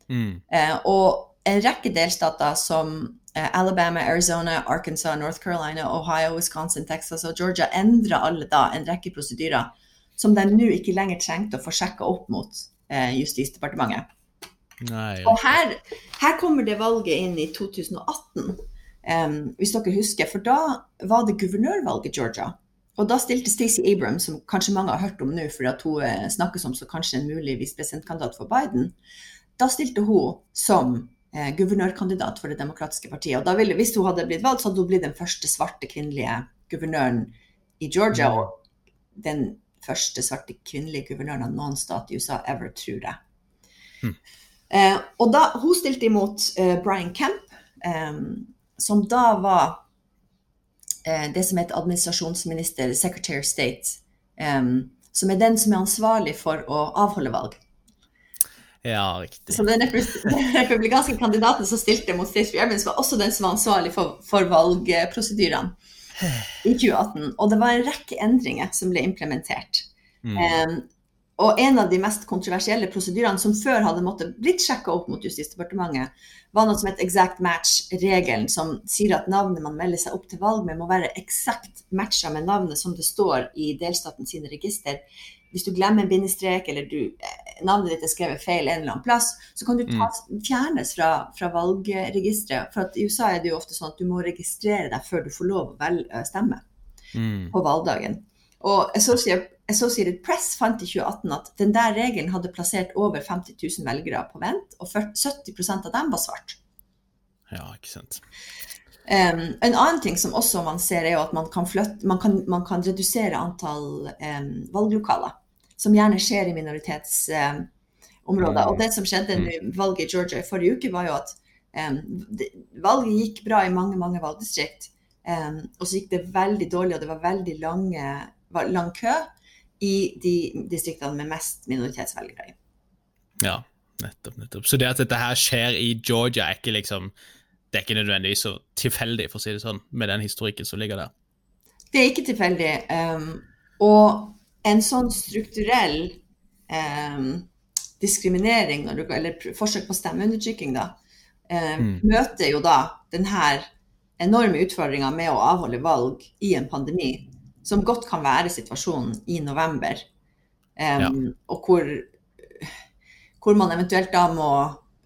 Mm. Eh, og en rekke delstater som eh, Alabama, Arizona, Arkansas, North Carolina, Ohio, Wisconsin, Texas og Georgia endra alle da en rekke prosedyrer som de nå ikke lenger trengte å få sjekka opp mot eh, Justisdepartementet. Nei, Og her, her kommer det valget inn i 2018, em, hvis dere husker. For da var det guvernørvalg i Georgia. Og da stilte Stacey Abrams, som kanskje mange har hørt om nå fordi at hun eh, snakkes om som kanskje en mulig visepresidentkandidat for Biden, da stilte hun som eh, guvernørkandidat for Det demokratiske partiet. Og da ville, hvis hun hadde blitt valgt, så hadde hun blitt den første svarte kvinnelige guvernøren i Georgia. Mm. Og den første svarte kvinnelige guvernøren av noen stat i USA ever, tror jeg. Hmm. Eh, og da, hun stilte imot eh, Brian Kemp, eh, som da var eh, det som heter administrasjonsminister, Secretary of State, um, som er den som er ansvarlig for å avholde valg. Ja, riktig. Så den republikanske kandidaten som stilte mot Stacey Evans, var også den som var ansvarlig for, for valgprosedyrene i 2018. Og det var en rekke endringer som ble implementert. Mm. Um, og en av de mest kontroversielle prosedyrene som før hadde måttet blitt sjekka opp mot Justisdepartementet, var noe som het exact match-regelen, som sier at navnet man melder seg opp til valg med, må være eksakt matcha med navnet som det står i delstaten sine register. Hvis du glemmer en bindestrek, eller du, eh, navnet ditt er skrevet feil en eller annen plass, så kan du tas, fjernes fra, fra valgregisteret. For i USA er det jo ofte sånn at du må registrere deg før du får lov å velge stemme Mm. på valgdagen. Og Associated, Associated Press fant i 2018 at den der regelen hadde plassert over 50 000 velgere på vent, og 70% av dem var svart. Ja, ikke sant. Um, en annen ting som også man ser, er at man kan, flytte, man kan, man kan redusere antall um, valglokaler, som gjerne skjer i minoritetsområder. Um, Og det som skjedde i valget i Georgia i forrige uke, var jo at det, valget gikk bra i mange, mange valgdistrikt. Og så gikk det veldig dårlig, og det var veldig lange, var lang kø i de distriktene med mest minoritetsvelgere. Ja, nettopp, nettopp. Så det at dette her skjer i Georgia, er ikke liksom Det er ikke nødvendigvis så tilfeldig, for å si det sånn, med den historikken som ligger der. Det er ikke tilfeldig. Um, og en sånn strukturell um, diskriminering, du, eller forsøk på stemmeundertrykking, da, um, Mm. møter jo da denne enorme utfordringa med å avholde valg i en pandemi, som godt kan være situasjonen i november, um, Ja. og hvor, hvor man eventuelt da må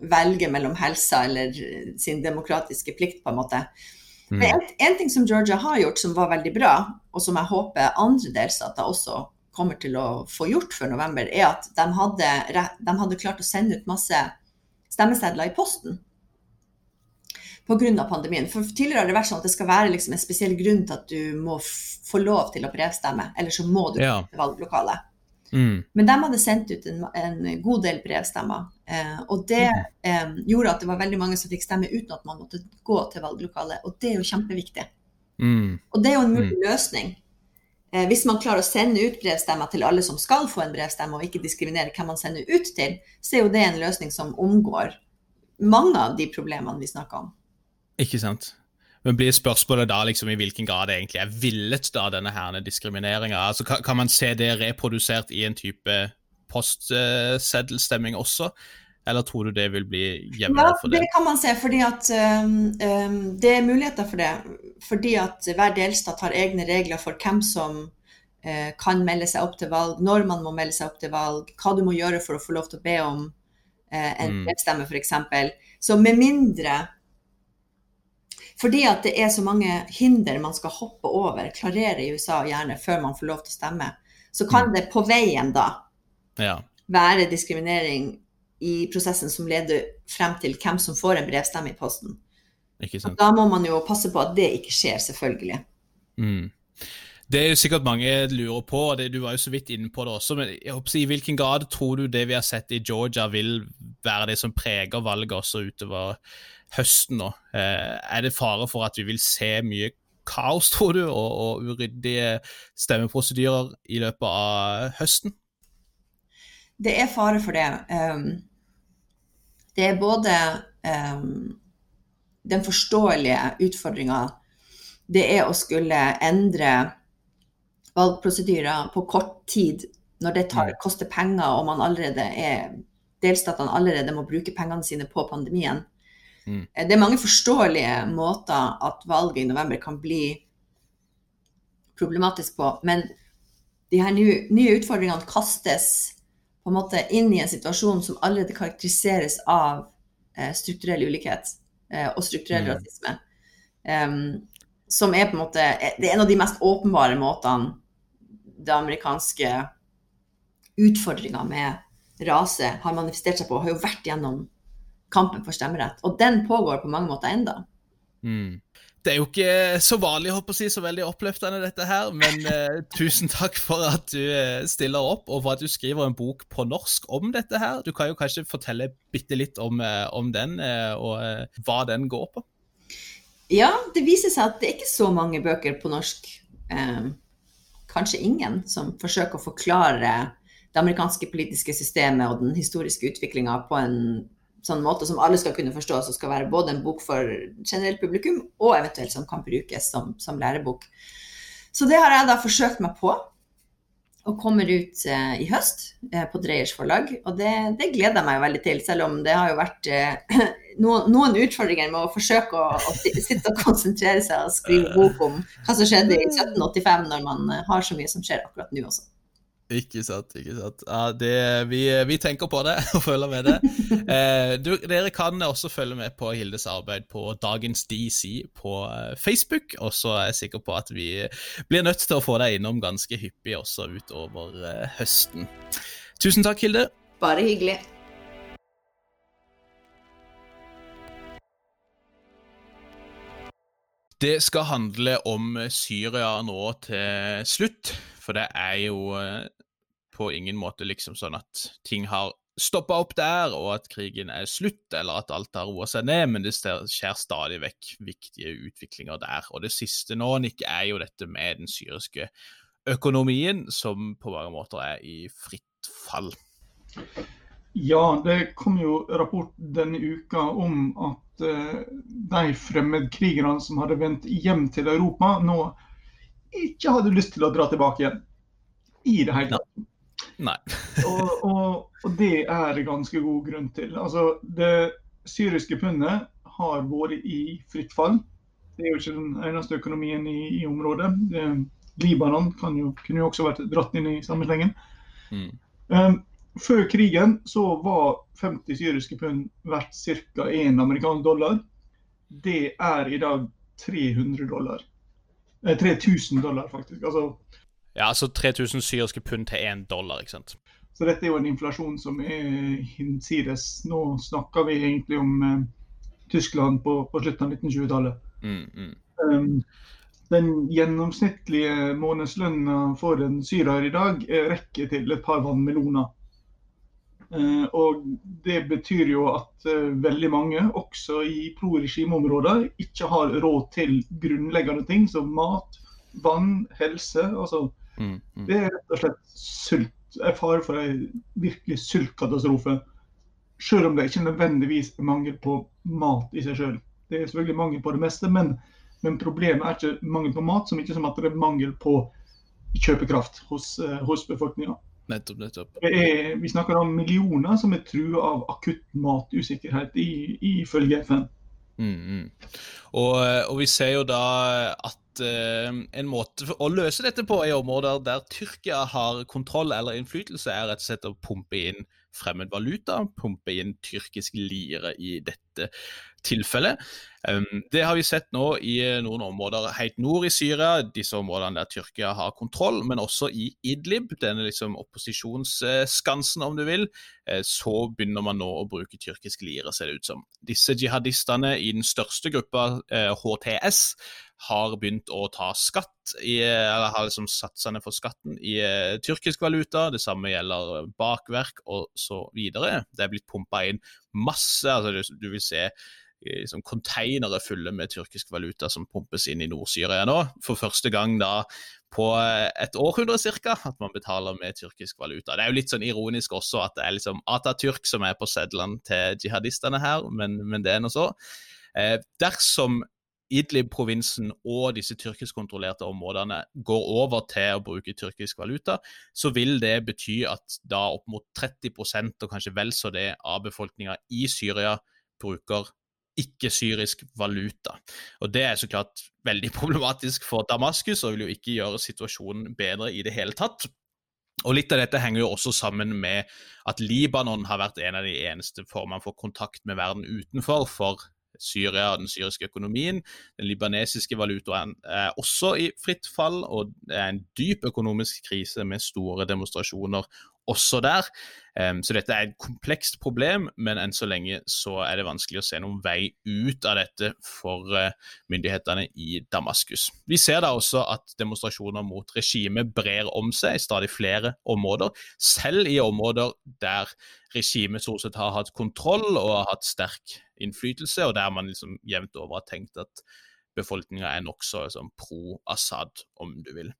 velge mellom helsa eller sin demokratiske plikt, på en måte. Mm. Men en, en ting som Georgia har gjort som var veldig bra, og som jeg håper andre delstater også kommer til å få gjort før november, er at de hadde, de hadde klart å sende ut masse stemmesedler i posten pga. pandemien. For Tidligere har det vært sånn at det skal være liksom en spesiell grunn til at du må få lov til å brevstemme, eller så må du Ja. til valglokalet. Mm. Men de hadde sendt ut en, en god del brevstemmer. Eh, og det eh, gjorde at det var veldig mange som fikk stemme uten at man måtte gå til valglokalet. Og det er jo kjempeviktig. Mm. Og det er jo en mulig løsning. Eh, hvis man klarer å sende ut brevstemmer til alle som skal få en brevstemme, og ikke diskriminere hvem man sender ut til, så er jo det en løsning som omgår mange av de problemene vi snakker om. Ikke sant. Men blir spørsmålet da liksom i hvilken grad det egentlig er villet, da, denne herne diskrimineringa? Altså, kan, kan man se det reprodusert i en type postseddelstemming også? Eller tror du det vil bli jevnere for det? Ja, det kan man se, fordi at um, det er muligheter for det. Fordi at hver delstat har egne regler for hvem som uh, kan melde seg opp til valg, når man må melde seg opp til valg, hva du må gjøre for å få lov til å be om uh, en mm. mm. f.eks. Så med mindre fordi at det er så mange hinder man skal hoppe over, klarere i USA gjerne før man får lov til å stemme, så kan mm. det på veien da ja. være diskriminering i prosessen som leder frem til hvem som får en brevstemme i posten. Da må man jo passe på at det ikke skjer, selvfølgelig. Mm. Det er jo sikkert mange lurer på, og det, du var jo så vidt inne på det også, men jeg håper, i hvilken grad tror du det vi har sett i Georgia vil være det som preger valget også utover høsten nå. Eh, er det fare for at vi vil se mye kaos, tror du, og, og uryddige stemmeprosedyrer i løpet av høsten? Det er fare for det. Um, det er både um, den forståelige utfordringa det er å skulle endre valgprosedyrer på kort tid når det tar, mm. koster penger og man allerede er delstatene allerede må bruke pengene sine på pandemien. Mm. Eh, det er mange forståelige måter at valget i november kan bli problematisk på. Men de her nye, nye utfordringene kastes på en måte inn i en situasjon som allerede karakteriseres av eh, strukturell ulikhet eh, og strukturell mm. rasisme. Um, som er på en måte Det er en av de mest åpenbare måtene det amerikanske utfordringa med rase har manifestert seg på, har jo vært gjennom kampen for stemmerett. Og den pågår på mange måter enda. Mm. Det er jo ikke så vanlig, håper si, så veldig oppløftende dette her, men uh, tusen takk for at du uh, stiller opp, og for at du skriver en bok på norsk om dette her. Du kan jo kanskje fortelle bitte litt om, uh, om den, og hva den går på? Ja, det viser seg at det er ikke så mange bøker på norsk, kanskje ingen, som forsøker å forklare det amerikanske politiske systemet og den historiske utviklinga på en sånn måte som alle skal kunne forstå, som skal være både en bok for generelt publikum, og eventuelt som kan brukes som, som lærebok. Så det har jeg da forsøkt meg på, og kommer ut eh, i høst eh, på Dreyers forlag. Og det, det, gleder jeg meg veldig til, selv om det har jo vært eh, noen, noen, utfordringer med å forsøke å, å, sitte og konsentrere seg og skrive bok om hva som skjedde i 1785, når man eh, har så mye som skjer akkurat nå også. Ikke sant. ikke sant. Ja, det, vi, vi, tenker på det og følger med det. Eh, du, dere kan også følge med på Hildes arbeid på Dagens DC på eh, Facebook. Og så er jeg sikker på at vi blir nødt til å få deg innom ganske hyppig også utover eh, høsten. Tusen takk, Hilde. Bare hyggelig. Det skal handle om Syria nå til slutt. For det er jo eh, på ingen måte liksom sånn at ting har stoppa opp der, og at krigen er slutt, eller at alt har roa seg ned, men det skjer stadig vekk viktige utviklinger der. Og det siste nå, Nick, er jo dette med den syriske økonomien, som på mange måter er i fritt fall. Ja, det kom jo rapport denne uka om at uh, de fremmedkrigerne som hadde vendt hjem til Europa, nå ikke hadde lyst til å dra tilbake igjen. I det hele tatt. Nei. og, og, og, det er ganske god grunn til. Altså, det syriske pundet har vært i fritt fall. Det er jo ikke den eneste økonomien i, i området. Det, Libanon jo, kunne jo også vært dratt inn i samme Mm. Um, før krigen så var 50 syriske pund verdt ca. 1 amerikansk dollar. Det er i dag 300 dollar. 3000 eh, dollar, faktisk. Altså, ja, altså 3000 syriske pund til én dollar, ikke sant. Så dette er jo en inflasjon som er hinsides. Nå snakker vi egentlig om eh, Tyskland på, på, slutten av 1920-tallet. Mm, mm. um, den gjennomsnittlige månedslønna for en syrer i dag rekker til et par vannmeloner. Uh, og det betyr jo at uh, veldig mange, også i pro-regimeområder, ikke har råd til grunnleggende ting som mat, vann, helse. Altså, mm, mm. Det er rett og slett sult. Er fare for en virkelig sultkatastrofe. Selv om det ikke nødvendigvis er mangel på mat i seg sjøl. Det er selvfølgelig mangel på det meste, men, men, problemet er ikke mangel på mat, som ikke som at det er mangel på kjøpekraft hos, uh, hos befolkninga. Nettopp, nettopp. Er, vi snakker om millioner som er trua av akutt matusikkerhet, ifølge FN. Mm, mm. Og, og, vi ser jo da at uh, en måte å løse dette på i områder der Tyrkia har kontroll eller innflytelse, er rett og slett å pumpe inn fremmed valuta, pumpe inn tyrkisk lire i dette tilfellet. Det har vi sett nå i noen områder helt nord i Syria, disse områdene der Tyrkia har kontroll, men også i Idlib, denne liksom opposisjonsskansen, om du vil. Uh, så begynner man nå å bruke tyrkisk lire, ser det ut som. Disse jihadistene i den største gruppa, HTS, har begynt å ta skatt, i, eller har liksom satsene for skatten i uh, tyrkisk valuta. Det samme gjelder bakverk og så videre. Det er blitt pumpa inn masse, altså du, du vil se liksom, containere fulle med tyrkisk valuta som pumpes inn i Nord-Syria nå. For første gang da på et århundre ca. at man betaler med tyrkisk valuta. Det er jo litt sånn ironisk også at det er liksom Atatürk som er på sedlene til jihadistene her, men, men det er nå så. Eh, dersom Idlib-provinsen og disse tyrkisk-kontrollerte områdene går over til å bruke tyrkisk valuta, så vil det bety at da opp mot 30% og kanskje vel så det av befolkninga i Syria bruker ikke-syrisk valuta. Og Det er så klart veldig problematisk for Damaskus og vil jo ikke gjøre situasjonen bedre i det hele tatt. Og Litt av dette henger jo også sammen med at Libanon har vært en av de eneste formene for kontakt med verden utenfor for Syria og den syriske økonomien. Den libanesiske valutaen er også i fritt fall, og det er en dyp økonomisk krise med store demonstrasjoner også der. Så dette er et komplekst problem, men enn så lenge så er det vanskelig å se noen vei ut av dette for eh, myndighetene i Damaskus. Vi ser da også at demonstrasjoner mot regimet brer om seg i stadig flere områder, selv i områder der regimet stort sett har hatt kontroll og har hatt sterk innflytelse, og der man liksom jevnt over har tenkt at befolkninga er nokså liksom, pro Assad, om du vil.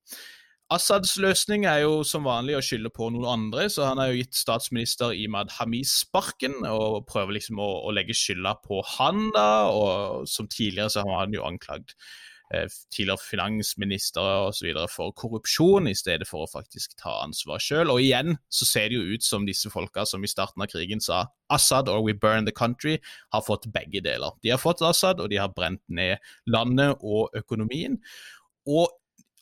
Assads løsning er jo som vanlig å skylde på noen andre, så han har jo gitt statsminister Imad Hamis sparken og prøver liksom å, å legge skylda på han, da. Og som tidligere så har han jo anklagd eh, tidligere finansministre osv. for korrupsjon, i stedet for å faktisk ta ansvar sjøl. Og igjen så ser det jo ut som disse folka som i starten av krigen sa Assad or we burn the country, har fått begge deler. De har fått Assad, og de har brent ned landet og økonomien. Og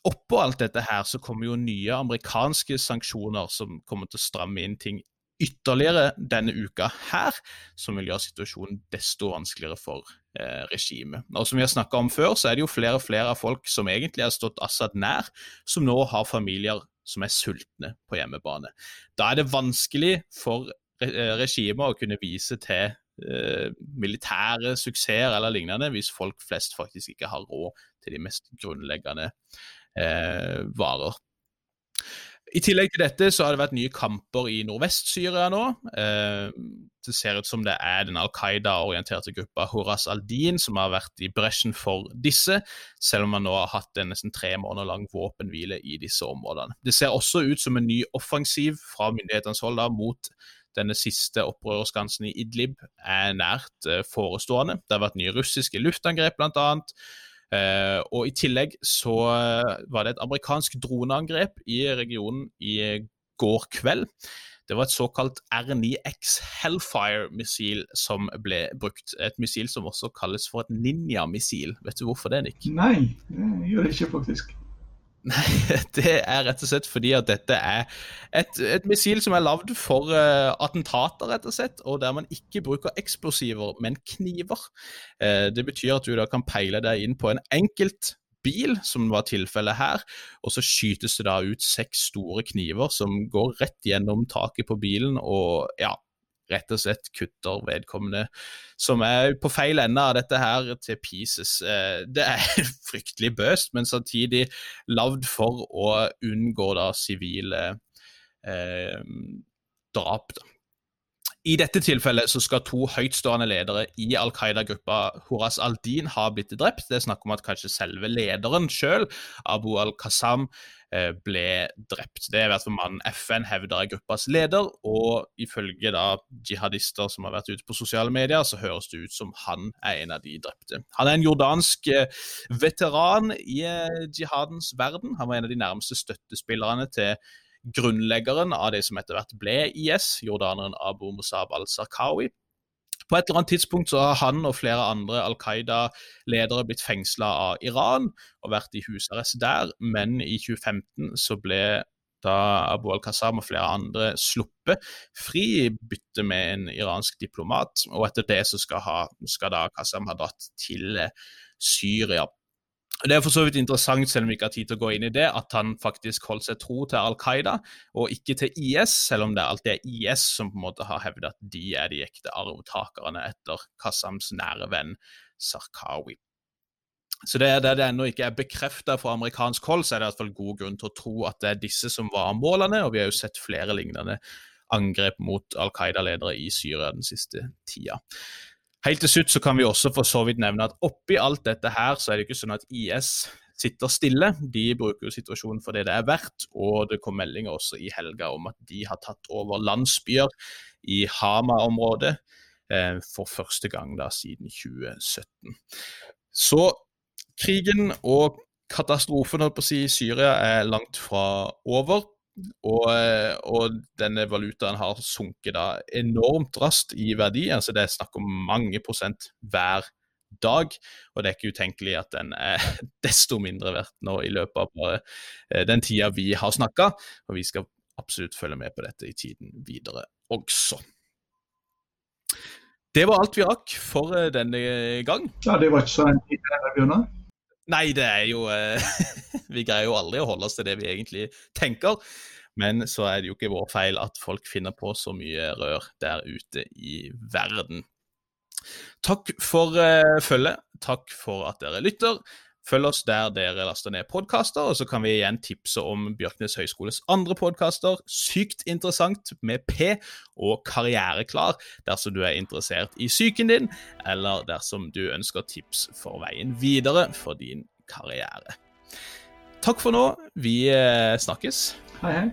oppå alt dette her så kommer jo nye amerikanske sanksjoner som kommer til å stramme inn ting ytterligere denne uka her, som vil gjøre situasjonen desto vanskeligere for eh, regimet. Og Som vi har snakka om før, så er det jo flere og flere av folk som egentlig har stått Assad nær, som nå har familier som er sultne på hjemmebane. Da er det vanskelig for eh, regimet å kunne vise til eh, militære suksesser eller lignende, hvis folk flest faktisk ikke har råd til de mest grunnleggende eh, varer. I tillegg til dette så har det vært nye kamper i Nordvest-Syria nå. Eh, det ser ut som det er den Al Qaida-orienterte gruppa Horas al-Din som har vært i bresjen for disse, selv om man nå har hatt en nesten tre måneder lang våpenhvile i disse områdene. Det ser også ut som en ny offensiv fra myndighetenes hold da, mot denne siste opprørskansen i Idlib er nært eh, forestående. Det har vært nye russiske luftangrep, blant annet. Uh, og I tillegg så uh, var det et amerikansk droneangrep i regionen i går kveld. Det var et såkalt R9X Hellfire-missil som ble brukt. Et missil som også kalles for et ninja-missil. Vet du hvorfor det, Nick? Nei, det gjør det ikke, faktisk. Nei, det er rett og slett fordi at dette er et, et missil som er lagd for uh, attentater, rett og slett, og der man ikke bruker eksplosiver, men kniver. Uh, det betyr at du da kan peile deg inn på en enkelt bil, som var tilfellet her, og så skytes det da ut seks store kniver som går rett gjennom taket på bilen, og ja, rett og slett kutter vedkommende som er på feil ende av dette her, til pieces. Eh, det er fryktelig bøst, men samtidig lagd for å unngå da sivile eh, drap. da. I dette tilfellet så skal to høytstående ledere i Al Qaida-gruppa Horas al-Din ha blitt drept. Det er snakk om at kanskje selve lederen sjøl, Abu al-Qassam, eh, ble drept. Det er i hvert fall mannen FN hevder er gruppas leder, og ifølge da jihadister som har vært ute på sosiale medier, så høres det ut som han er en av de drepte. Han er en jordansk eh, veteran i eh, jihadens verden. Han var en av de nærmeste støttespillerne til grunnleggeren av det som etter hvert ble IS, jordaneren Abu Musab al-Sarkawi. På et eller annet tidspunkt så har han og flere andre Al Qaida-ledere blitt fengsla av Iran og vært i husarrest der, men i 2015 så ble da Abu al-Qassam og flere andre sluppet fri i bytte med en iransk diplomat. Og etter det så skal, ha, skal da Qassam ha dratt til Syria. Det er for så vidt interessant, selv om vi ikke har tid til å gå inn i det, at han faktisk holdt seg tro til Al Qaida og ikke til IS, selv om det alltid er IS som på en måte har hevdet at de er de ekte arvtakerne etter Qassams nære venn Sarkawi. Så det, er det, det ennå ikke er bekrefta fra amerikansk hold, så er det i hvert fall god grunn til å tro at det er disse som var målene, og vi har jo sett flere lignende angrep mot Al Qaida-ledere i Syria den siste tida. Helt til slutt så kan vi også for så vidt nevne at oppi alt dette her, så er det ikke sånn at IS sitter stille. De bruker jo situasjonen for det det er verdt, og det kom meldinger også i helga om at de har tatt over landsbyer i Hama-området eh, for første gang da siden 2017. Så krigen og katastrofen på å si, i Syria er langt fra over. Og, eh, og, denne valutaen har sunket da enormt raskt i verdi. altså Det er snakk om mange prosent hver dag. Og det er ikke utenkelig at den er desto mindre verdt nå i løpet av bare eh, den tida vi har snakka. Og vi skal absolutt følge med på dette i tiden videre også. Det var alt vi rakk for eh, denne gang. Ja, det var ikke så enkelt, Bjørnar. Nei, det er jo Vi greier jo aldri å holde oss til det vi egentlig tenker. Men så er det jo ikke vår feil at folk finner på så mye rør der ute i verden. Takk for uh, følget. Takk for at dere lytter. Følg oss der dere laster ned podkaster, og så kan vi igjen tipse om Bjørknes høgskoles andre podkaster, Sykt interessant med P og Karriereklar, dersom du er interessert i psyken din, eller dersom du ønsker tips for veien videre for din karriere. Takk for nå. Vi eh, snakkes. Hei, hei.